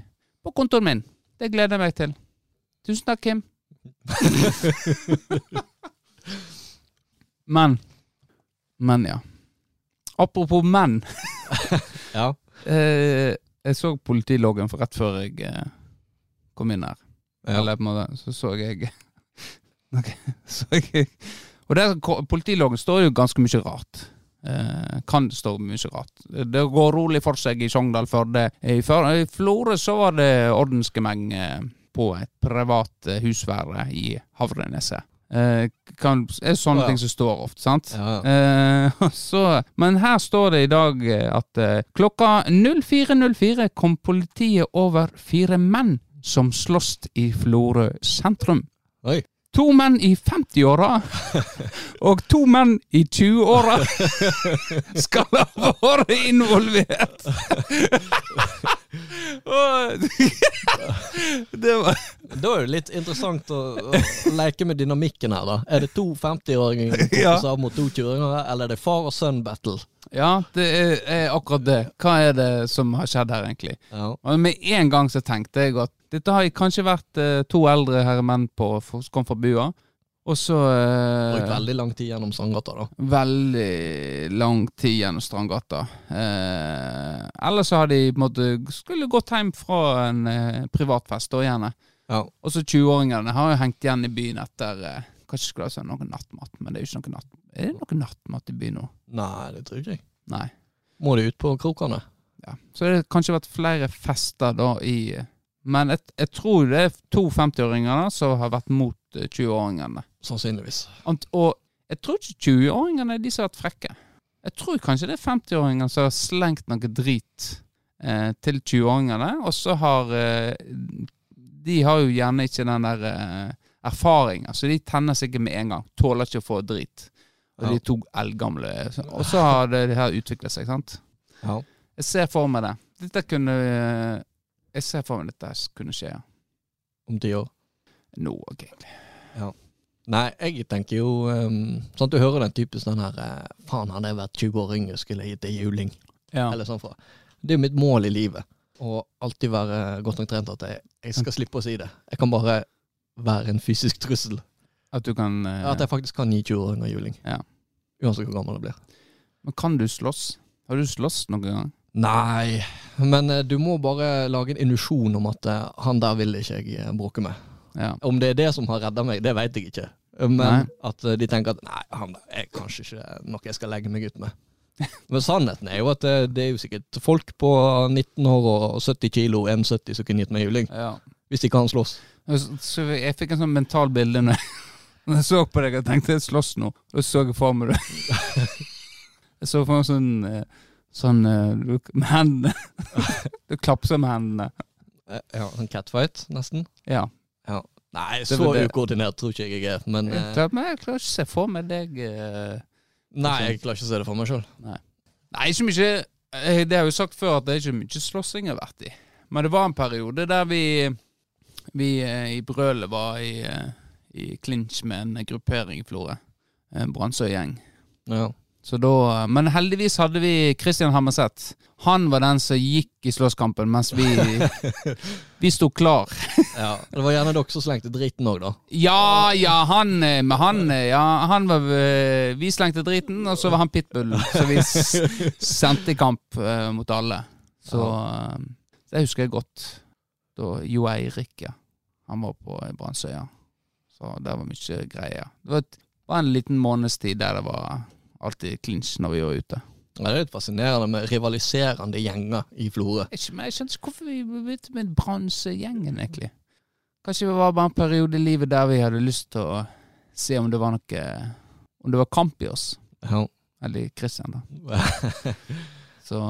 D: på kontoen min. Det gleder jeg meg til. Tusen takk, Kim. Men Men, ja. Apropos menn.
C: Ja.
D: Eh, jeg så politiloggen for rett før jeg eh, kom inn her.
C: Ja.
D: Eller på en måte, så så jeg okay, så jeg Og der, politiloggen står jo ganske mye rart. Eh, kan stå mye rart. Det går rolig for seg i Sogndal, Førde. I, I Florø så var det ordensgemeng eh, på et privat eh, husvære i Havreneset. Eh, kan, er sånne
C: Ja.
D: ting som står ofte, sant?
C: Ja.
D: Eh, så, men her står det i dag eh, at eh, klokka 04.04 kom politiet over fire menn som sloss i Florø sentrum.
C: Oi.
D: To menn i 50-åra og to menn i 20-åra skal ha vært involvert. Det var
C: Da er det litt interessant å, å leke med dynamikken her, da. Er det to 50-åringer
D: Ja.
C: ja. mot to 20-åringer, eller er det far og sønn battle?
D: Ja, det er, er akkurat det. Hva er det som har skjedd her, egentlig?
C: Ja.
D: Og med en gang så tenkte jeg at dette har kanskje vært eh, to eldre herremenn på, for, som kom fra bua. Og så
C: Brukt
D: eh,
C: veldig lang tid gjennom Strandgata, da.
D: veldig lang tid gjennom Strandgata. Eh, ellers så har de på en måte skulle gått hjem fra en eh, privatfest da gjerne.
C: Ja.
D: Og så 20-åringene har jo hengt igjen i byen etter eh, Kanskje skulle ha sagt noe nattmat, men det er jo ikke noe nattmat. Er det noe nattmat i byen nå?
C: Nei, det tror ikke jeg.
D: Nei.
C: Må de ut på krokene?
D: Ja. Så det har kanskje vært flere fester da i Men jeg, jeg tror det er to 50-åringer som har vært mot eh, 20-åringene.
C: Sannsynligvis.
D: Ant- Og jeg tror ikke 20-åringene er de som har vært frekke. Jeg tror kanskje det er 50-åringene som har slengt noe drit eh, til 20-åringene, og så har eh, De har jo gjerne ikke den der eh, erfaringen, så de tenner seg ikke med en gang. Tåler ikke å få drit. Og
C: Ja.
D: de to eldgamle Og så har det, her utviklet seg, sant.
C: Ja.
D: Jeg ser for meg det. Dette kunne Jeg ser for meg dette kunne skje ja.
C: Om ti år.
D: nå. ok.
C: Nei, jeg tenker jo um, Sånn at du hører den typen den her eh, Faen, hadde jeg vært 20 år yngre, skulle jeg gitt deg juling.
D: Ja.
C: Eller sånn fra. Det er jo mitt mål i livet. Å alltid være godt nok trent at jeg, jeg skal slippe å si det. Jeg kan bare være en fysisk trussel.
D: At du kan eh,
C: At jeg faktisk kan gi 20-åringer juling.
D: Ja.
C: Uansett hvor gammel jeg blir.
D: Men kan du slåss? Har du slåss noen gang?
C: Nei, men eh, du må bare lage en illusjon om at eh, han der vil ikke jeg eh, bråke med.
D: Ja.
C: Om det er det som har redda meg, det vet jeg ikke. Men
D: Nei.
C: at eh, de tenker at nei, han der er kanskje ikke noe jeg skal legge meg ut med. Men sannheten er jo at det, det er jo sikkert folk på 19 år og 70 kilo, 1,70 som kunne gitt meg juling.
D: ja.
C: Hvis de kan slåss.
D: Så, så jeg fikk en sånn mental bilde når jeg, når jeg så på deg og tenkte jeg slåss nå. Og så jeg for meg det. Jeg så for meg sånn eh, Sånn eh, med hendene. Du klapser med hendene.
C: Eh, Ja, En catfight, nesten.
D: Ja.
C: Nei, så ukoordinert tror ikke jeg jeg er. Men
D: Jeg, men jeg klarer ikke å se for meg deg eh,
C: nei, jeg klarer ikke å se det for meg sjøl.
D: Nei, ikke mye Det har jeg jo sagt før, at det er ikke mye slåssing jeg har vært i. Men det var en periode der vi, vi eh, i brølet var i, eh, i clinch med en gruppering i Florø. En Brandsøy-gjeng.
C: Ja.
D: Så da, men heldigvis hadde vi Christian Hammerseth. Han var den som gikk i slåsskampen, mens vi, vi sto klar.
C: ja. Det var gjerne dere som slengte driten òg, da.
D: Ja, ja, han eh, han, eh, ja, han var eh, Vi slengte driten, og så var han pitbull. Så vi sendte i kamp uh, mot alle. Så uh, det husker jeg godt. Da Jo Eirik, ja. Han var på Brannsøya. Brannsøya. Så det var mye greier. Det var, en liten måneds tid der det var alltid clinch når vi var ute.
C: Ja, det er litt fascinerende med rivaliserende gjenger i Florø.
D: Jeg, jeg skjønner ikke hvorfor vi begynte med Brannsøy-gjengen, egentlig. Kanskje det var bare en periode i livet der vi hadde lyst til å se om det var noe Om det var kamp i oss.
C: Ja.
D: Eller Christian, da. Så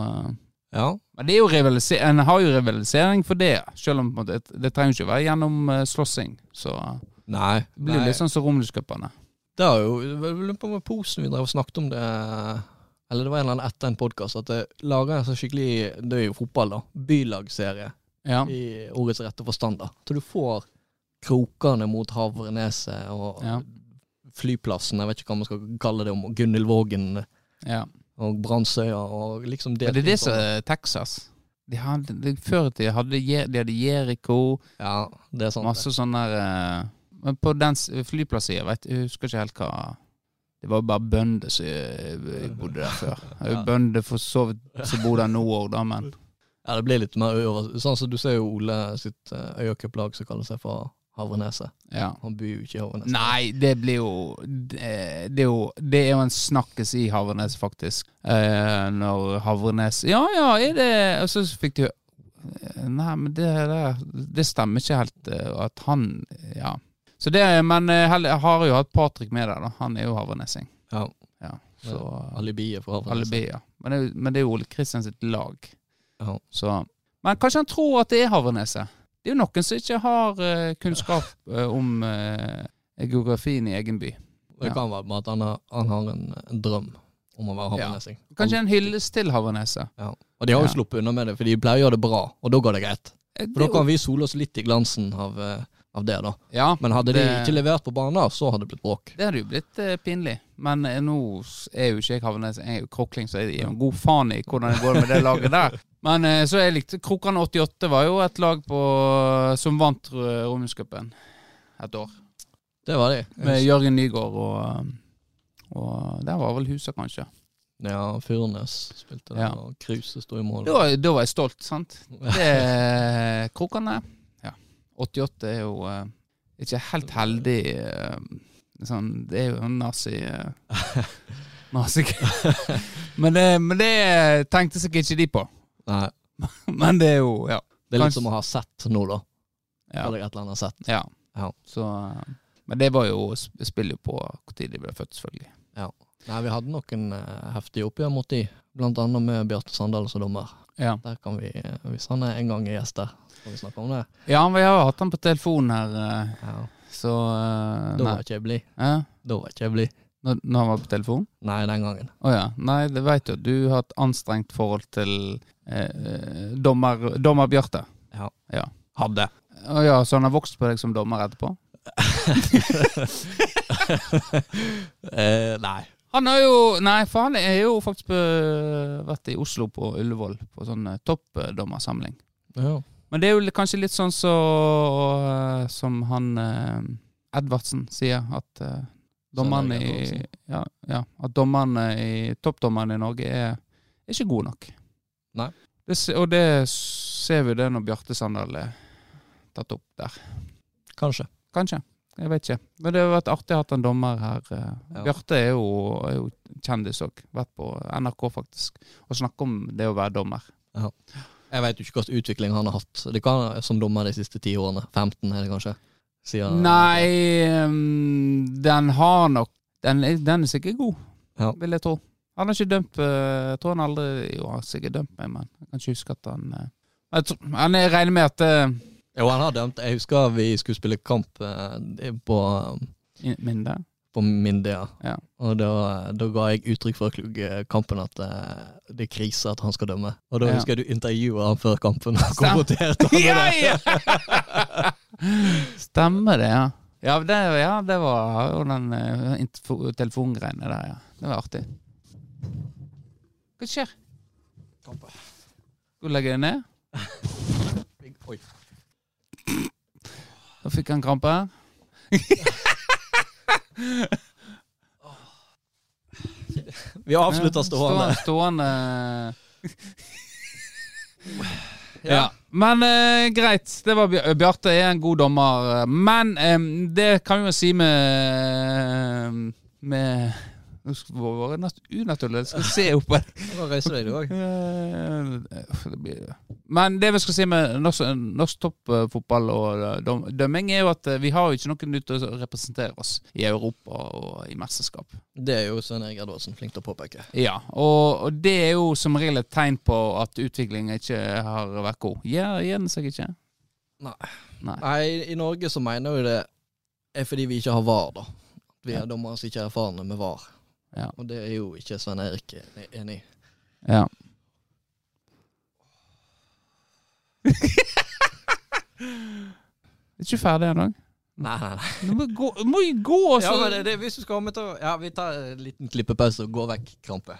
C: ja.
D: Men det er jo rivalisering, en har jo rivalisering for det, selv om det, det trenger ikke å være gjennom eh, slåssing. Så
C: Nei.
D: det blir
C: nei.
D: litt sånn som Romerlyscupene.
C: Det har jo lurer på med posen vi drev og snakket om det Eller det var en eller annen etter en podkast at det lager en så skikkelig Det er jo fotball, da. Bylagserie
D: Ja.
C: i ordets rette forstand. da Så du får krokene mot Havreneset og
D: Ja.
C: flyplassen, jeg vet ikke hva man skal kalle det, om Gunhild Vågen
D: ja.
C: og Brandsøya og liksom
D: Er det det som er Texas? De hadde, de, før i tida hadde de hadde Jericho,
C: Ja, det er sant.
D: masse sånne der eh, Men på den flyplassen jeg vet jeg husker ikke helt hva Det var bare bønder som eh, bodde der før. Det er jo. Bønder for så vidt som bor der nå òg, da, men
C: Ja, det blir litt mer over Sånn som du ser jo Ole sitt uh, øyakuplag som kaller seg for Havreneset.
D: ja.
C: Han bor jo ikke i Havreneset.
D: Nei, det blir jo Det, det er jo Det er jo en snakkes i Havrenes, faktisk. Eh, når Havrenes Ja, ja, er det Og så fikk du eh, Nei, men det det, Det stemmer ikke helt eh, at han Ja. Så det Men eh, jeg har jo hatt Patrick med der, da. Han er jo havrenesing.
C: Ja,
D: Ja. Så
C: alibiet for Havreneset.
D: Alibi, ja. Men det, men det er jo Ole Kristian sitt lag.
C: Ja.
D: Så Men kanskje han tror at det er Havreneset. Det er jo noen som ikke har eh, kunnskap eh, om eh, geografien i egen by.
C: Det kan være med at han har, han har en, en drøm om å være
D: Ja. Kanskje en hyllest til Havreneset.
C: Ja. Og de har jo sluppet unna med det, for de pleier å gjøre det bra, og da går det greit.
D: For
C: For da kan vi sole oss litt i glansen av, eh, av det, da.
D: Ja,
C: Men hadde de ikke levert på banen, så hadde det blitt bråk.
D: Det hadde jo blitt eh, pinlig. Men eh, nå er jo ikke jeg Havnes, jeg er jo krokling, så jeg gir en god faen i hvordan det går med det laget der. Men eh, så jeg likte Krokan 88 var jo et lag på, som vant eh, et år.
C: Det var de.
D: Med Jørgen Nygaard og, um, og Der var vel huset, kanskje.
C: Ja, Furnes spilte der,
D: Ja.
C: og Kruse sto i mål.
D: Da, da var jeg stolt, sant. Det Krokane Ja. 88 er jo uh, ikke helt heldig eh, sånn, Det er jo en nazi... eh, nazi men, det, men det tenkte sikkert ikke de på.
C: Nei,
D: Men det er jo Ja.
C: det er litt
D: Kanskje-
C: som å ha sett nå, da.
D: ja,
C: Eller et eller annet sett.
D: ja.
C: Ja.
D: Så Men det var jo sp- spiller jo på når de ble født, selvfølgelig.
C: Nei, vi hadde noen heftige oppgjør mot de, blant annet med Bjarte Sandal som dommer.
D: Ja.
C: Der kan vi, Hvis han er en gang gjest der, kan vi snakke om det.
D: ja, vi har hatt han på telefon her, eh,
C: Ja.
D: så uh,
C: Da var ikke jeg blid.
D: Ja.
C: Da var ikke jeg blid.
D: Når, når han var på telefon?
C: Nei, den gangen.
D: Å ja. Nei, det veit du. Du har et anstrengt forhold til eh, eh, dommer, dommer Bjarte.
C: Ja.
D: ja.
C: Hadde.
D: Å ja, så han har vokst på deg som dommer etterpå?
C: eh, nei.
D: Han har jo Nei, for han er jo faktisk på, vært i Oslo på Ullevål på sånn eh, toppdommersamling.
C: Ja.
D: Men det er jo kanskje litt sånn så, eh, som han eh, Edvardsen sier, at dommerne i ja, ja, At dommerne i toppdommerne i Norge er, er ikke gode nok.
C: Nei.
D: Det, og det ser vi det når Bjarte Sandal er tatt opp der.
C: Kanskje.
D: Kanskje. Jeg vet ikke. Men det har vært artig å ha en dommer her. eh.
C: Ja.
D: Bjarte er er jo kjendis òg. Vært på NRK, faktisk. Og snakke om det å være dommer.
C: Jeg vet jo ikke hvilken utvikling han har hatt. Det kan Som dommer de siste ti årene. 15 er det kanskje? Siden,
D: Nei, ehm, den har nok Den den er sikkert god,
C: Ja.
D: vil jeg tro. Han har ikke dømt eh, Jeg tror han aldri Jo, han har sikkert dømt meg, men jeg kan ikke huske at han eh, jeg tror, jeg regner med at
C: Jo, han har dømt. Jeg husker vi skulle spille kamp eh, på,
D: Minde?
C: På Minde,
D: Ja.
C: Og da, da ga jeg uttrykk for kampen at eh, det er krise at han skal dømme. Og da
D: Ja.
C: husker jeg du intervjua han før kampen og kommenterte han
D: ja,
C: med det.
D: ja! Stemmer det, ja. Ja, det, ja, det var jo den uh, telefongreiene der, ja. Det var artig. Hva skjer? Skal du legge deg ned?
C: Oi.
D: Da fikk han krampe.
C: Vi avslutter stående.
D: Stående. Ja. Men eh, greit. Det var Bj- Bjarte er en god dommer. eh, Men eh, det kan vi jo si med Med Det være nesten unaturlig. Jeg skal se opp her. Eh, Men det vi skal si med norsk, norsk toppfotball og eh, dømming, er jo at eh, vi har jo ikke noen ute å representere oss i Europa og i mesterskap.
C: Det er jo Svein Erik Edvardsen flink til å påpeke.
D: Ja, og, og det er jo som regel et tegn på at utviklingen ikke har vært god. Gjør gjør den seg ikke?
C: Nei.
D: Nei.
C: Nei, i Norge så mener vi det er fordi vi ikke har VAR, da. Vi er dommere som ikke er erfarne med VAR.
D: Ja.
C: Og det er jo ikke Svein Erik enig i.
D: Ja. er ikke ferdig ennå?
C: Nei, nei, nei.
D: Du må gå, må gå
C: Ja,
D: så
C: men det, det, hvis du skal ha med til Ja, vi tar en liten klippepause og går vekk krampe.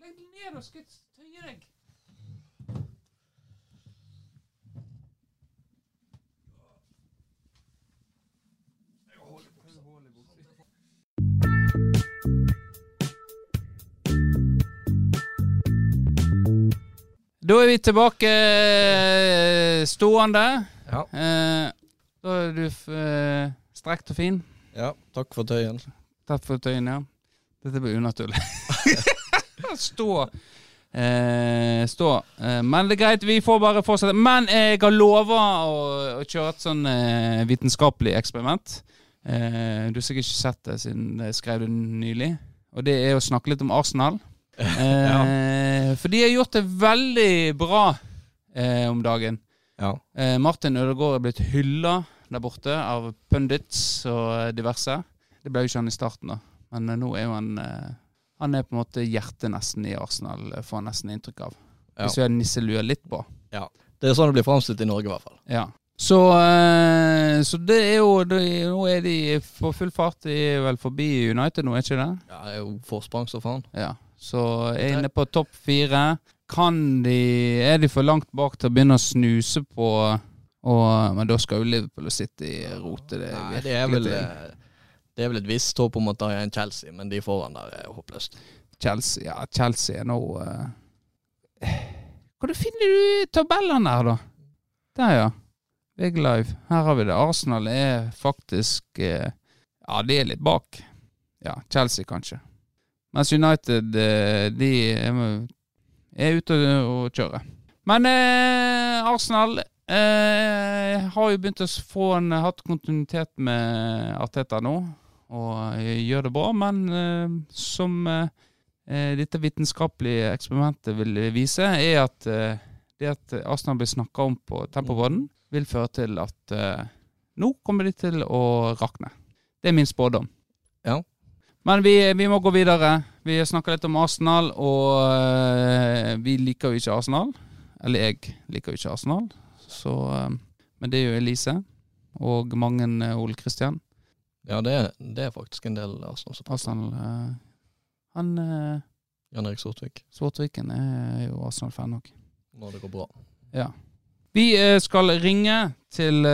D: Legg ned og skal Da er vi tilbake eh, stående.
C: Ja.
D: Eh, da er du eh, strekt og fin.
C: ja. Takk for tøyen.
D: Takk for tøyen, ja. Dette blir unaturlig. stå. Eh, stå. Eh, men det er greit, vi får bare fortsette. Men jeg har lova å, å kjøre et sånn eh, vitenskapelig eksperiment. Du har sikkert ikke sett det siden jeg skrev det nylig. Og det er å snakke litt om Arsenal. Eh, For de har gjort det veldig bra eh, om dagen.
C: Ja.
D: Eh, Martin Ødegaard er blitt hylla der borte av pundits og diverse. Det ble jo ikke han i starten, da. Men nå er jo han Han er på en måte hjertet nesten i Arsenal, får han nesten inntrykk av.
C: Ja.
D: Hvis vi har nisselua litt på. Ja.
C: Det er sånn det blir framstilt i Norge, i hvert fall.
D: Ja. Så, så det er jo det, Nå er de på full fart. De er vel forbi United nå, er ikke det?
C: Ja, det er jo forsprang så faen.
D: Ja. Så er inne på topp fire. Kan de Er de for langt bak til å begynne å snuse på og, Men da skal jo Liverpool og City rote det
C: Nei, det er vel
D: til.
C: eh, Det er vel et visst håp om at det er en Chelsea, men de foran der er håpløst.
D: Chelsea Ja, Chelsea er nå uh... Hvor finner du tabellene her, da? Der, ja. Big Live. Her har vi det. Arsenal er faktisk uh... Ja, de er litt bak. Ja, Chelsea kanskje. Mens United, eh, de er, ute og kjører. Men eh, Arsenal eh, har jo begynt å få en, hatt kontinuitet med Arteta nå, og eh, gjør det bra. Men eh, som eh, eh, dette vitenskapelige eksperimentet vil vise, er at eh, det at Arsenal blir snakka om på Tempobåten, vil føre til at eh, nå kommer de til å rakne. Det er min spådom.
C: Ja.
D: Men vi, vi må gå videre. Vi snakker litt om Arsenal, og eh, vi liker jo ikke Arsenal. Eller jeg liker jo ikke Arsenal, så, eh, men det er jo Elise og mange eh, Ole Kristian.
C: Ja, det er, det er faktisk en del Arsenal
D: Arsenal Han
C: Jan Erik Sortvik,
D: Svortviken er jo Arsenal-fan òg.
C: når det går bra.
D: Ja. Vi skal ringe til,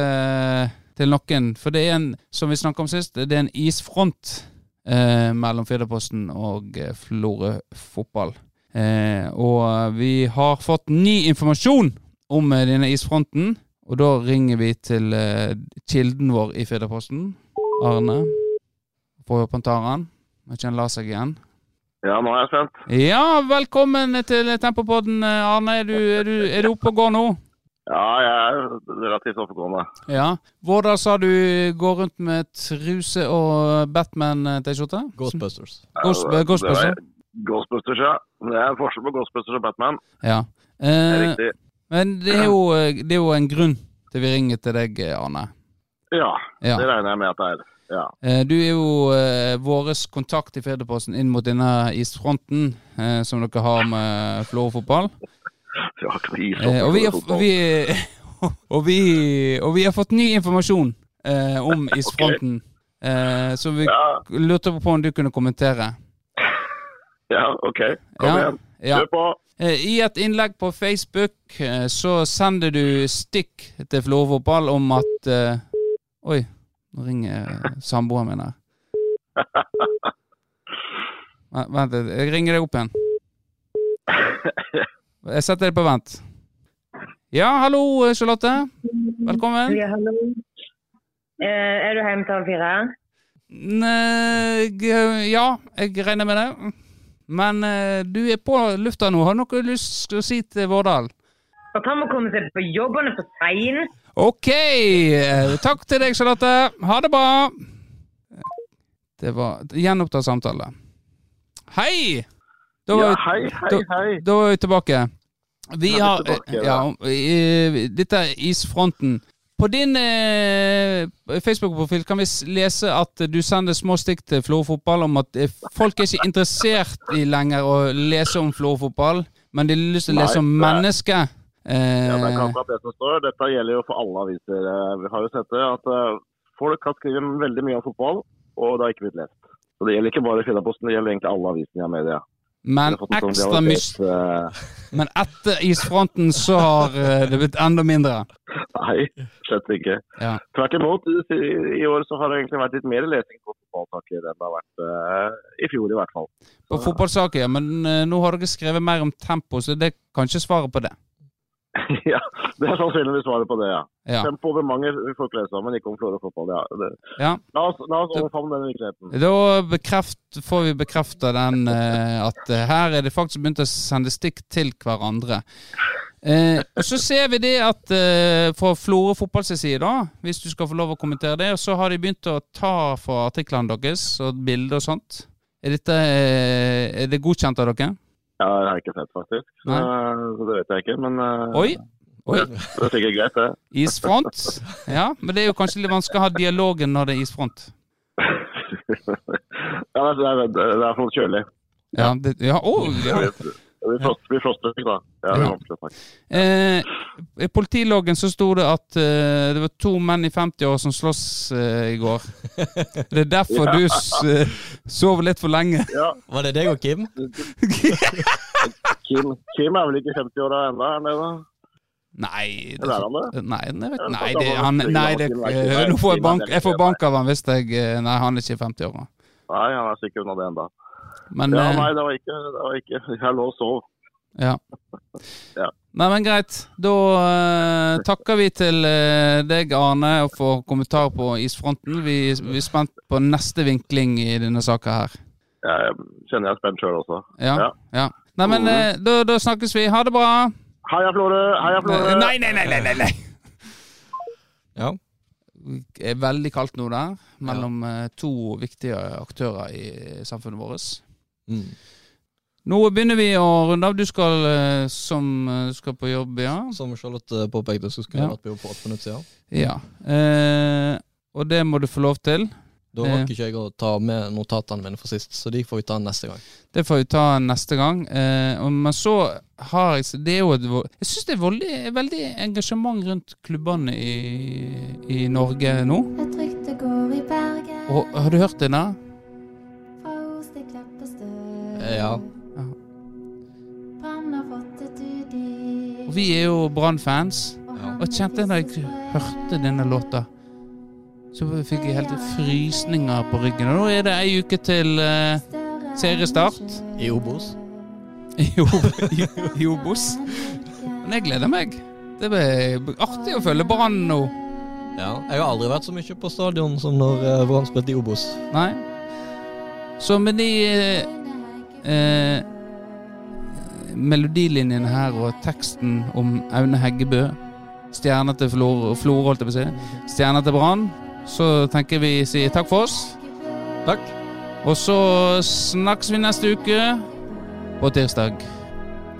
D: til noen, for det er en, som vi snakket om sist, det er en isfront eh, mellom Firdaposten og eh, Florø fotball. Eh, og vi har fått ny informasjon om eh, denne isfronten, og da ringer vi til eh, kilden vår i Firdaposten, Arne. Får håpe han tar den. ikke han la seg igjen.
A: Ja, nå er jeg spent.
D: Ja, velkommen til Tempopodden, eh, Arne. Er du, er du, er du oppe og går nå?
A: Ja, jeg er relativt oppegående.
D: Ja. Vårdal sa du går rundt med truse og Batman-T-skjorte?
C: Ghostbusters.
D: Ghost,
A: Ja, det-
D: Ghostbuster?
A: det Ghostbusters, ja. Det er forskjell på Ghostbusters og Batman.
D: Ja.
A: Det er
D: Eh,
A: riktig.
D: men det er, jo, det er jo en grunn til vi ringer til deg, Arne.
A: Ja,
D: Ja.
A: det regner jeg med at det er. Ja.
D: Eh, Du er jo eh, vår kontakt i Firdaposten inn mot denne isfronten eh, som dere har med Florø-fotball.
A: Så jeg har ikke noe is
D: Eh, og, vi har, vi, og, vi, og vi har fått ny informasjon eh, om isfronten, eh, så vi
A: Ja,
D: lurte på om du kunne kommentere.
A: ja, OK. Kom
D: Ja,
A: igjen.
D: ja.
A: Kjør på.
D: Eh, I et innlegg på Facebook eh, så sender du stikk til Florø-fotball om at Oi, nå ringer samboeren min her. Vent, jeg ringer deg opp igjen. Jeg setter deg på vent. Ja, hallo, eh, Charlotte. Velkommen.
B: Ja, hallo. Eh, er du hjemme til halv fire?
D: Nei, ja, jeg regner med det. Men eh, du er på lufta nå. Har du noe lyst til å si til Vårdal?
B: At han må komme seg på jobb, han er for sein.
D: Ok, eh, takk til deg, Charlotte. Ha det bra. Det var Gjenoppta samtale. Hei! Da var,
A: Ja,
D: hei,
A: hei, hei,
D: da- da var vi tilbake. Vi
A: er
D: har
A: tilbake,
D: ja, i- Dette er isfronten. På din eh, Facebook-profil kan vi lese at du sender små stikk til Florø fotball om at eh, folk er ikke interessert i lenger å lese om Florø fotball, men de har lyst til å lese om mennesket.
A: Ja, det er ikke
D: Eh,
A: akkurat det som står. Dette gjelder jo for alle aviser. Eh, Vi har jo sett det at eh, folk har skrevet veldig mye om fotball, og det har ikke blitt lest. Så det gjelder ikke bare Fjellaposten, det gjelder egentlig alle avisene i media.
D: Men ekstra mye
A: eh,
D: Men etter isfronten så har eh, det blitt enda mindre.
A: Nei, slett ikke.
D: Ja.
A: Tvert imot, i, i år så har det egentlig vært litt mer lesing på fotballsaker enn det har vært uh, i fjor, i hvert fall.
D: På fotballsaker, ja. Men uh, nå har dere skrevet mer om tempo, så det kan ikke svare på det.
A: ja, det er sannsynligvis svaret på det, ja.
D: Ja.
A: Tempo over mange folk om, men ikke om Florø fotball. Ja. Det,
D: ja.
A: la oss, la oss overfavne den virkeligheten.
D: Da bekreft, får vi bekrefta den eh, at eh, her er det faktisk begynt å sende stikk til hverandre. Eh, og Så ser vi det at eh, fra Florø fotballs side, da, hvis du skal få lov å kommentere det, så har de begynt å ta fra artiklene deres og bilder og sånt. Er, dette, eh, er det godkjent av dere?
A: Ja, det har jeg ikke sett, faktisk. Så,
D: Nei.
A: så det vet jeg ikke, men eh,
D: Oi! Oi.
A: Det er sikkert greit, det.
D: Isfront. Ja, men det er jo kanskje litt vanskelig å ha dialogen når det er isfront.
A: ja, det er, i hvert det er kjølig.
D: Ja, det, ja, oh, ja.
A: Det blir frost, blir da. Ja, det er vanskelig.
D: Eh, I politiloggen så sto det at eh, det var to menn i 50-år som slåss eh, i går. Det er derfor
A: Ja.
D: du s- eh, sov litt for lenge.
A: Ja,
C: Var det deg og Kim?
A: Kim, Kim er vel ikke 50-åra ennå, er han det? da?
D: Nei, det,
A: Eller er han det?
D: nei, jeg nei, det, han, nei det, eh, nå får jeg bank, jeg får bank av han hvis jeg eh, Nei, han er ikke 50 år.
A: Nei, han er sikkert unna det ennå.
D: Men
A: Ja,
D: eh,
A: nei, det var ikke, det var ikke Jeg lå og sov.
D: Ja.
A: Ja.
D: Nei, men greit. Da uh, takker vi til uh, deg, Arne, og for kommentar på isfronten. Vi, vi er spent på neste vinkling i denne saka her.
A: Ja, Jeg kjenner jeg er spent sjøl også.
D: Ja.
A: Ja.
D: Nei, men uh, da, da snakkes vi. Ha det bra.
A: Heia Florø! Heia Florø!
D: Nei, nei, nei, nei, nei, nei.
C: Ja.
D: Det er veldig kaldt nå der, mellom to viktige aktører i samfunnet vårt.
C: Mm.
D: Nå begynner vi å runde av. Du skal, eh, som, eh, du skal på jobb, ja?
C: Som Charlotte påpekte, så skulle
D: Ja.
C: vært på jobb for åtte minutter siden.
D: Ja. Eh, og det må du få lov til.
C: Da
D: Eh.
C: rakk ikke jeg å ta med notatene mine for sist, så de får vi ta neste gang.
D: Det får vi ta neste gang. Eh, men så har jeg Det er jo et Jeg syns det er veldig, veldig engasjement rundt klubbene i, i Norge nå.
E: Et rykte går i Bergen.
D: Og, har du hørt det da?
C: Eh, ja.
D: Og vi er jo Brann-fans.
C: Ja.
D: Og jeg kjente da jeg hørte denne låta, så fikk jeg helt frysninger på ryggen. Og nå er det ei uke til uh, seriestart
C: I Obos.
D: i, Obos. Men jeg gleder meg. Det blir artig å følge Brann nå.
C: Ja. Jeg har aldri vært så mye på stadion som når eh, Brann spilte i Obos.
D: Nei. Så med de eh, melodilinjene her og teksten om Aune Heggebø, stjerner til Flor- Florø, holdt jeg på å si, stjerner til Brann, så tenker vi si takk for oss.
C: Takk.
D: Og så snakkes vi neste uke på tirsdag.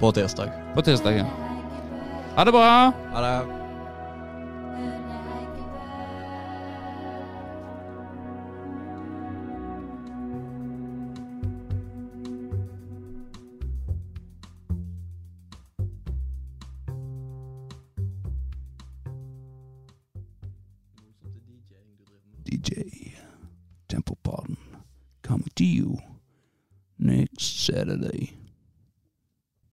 C: På tirsdag.
D: På tirsdag, ja. Ha det bra.
C: Ha det.
D: DJ Temple Pardon coming to you next Saturday.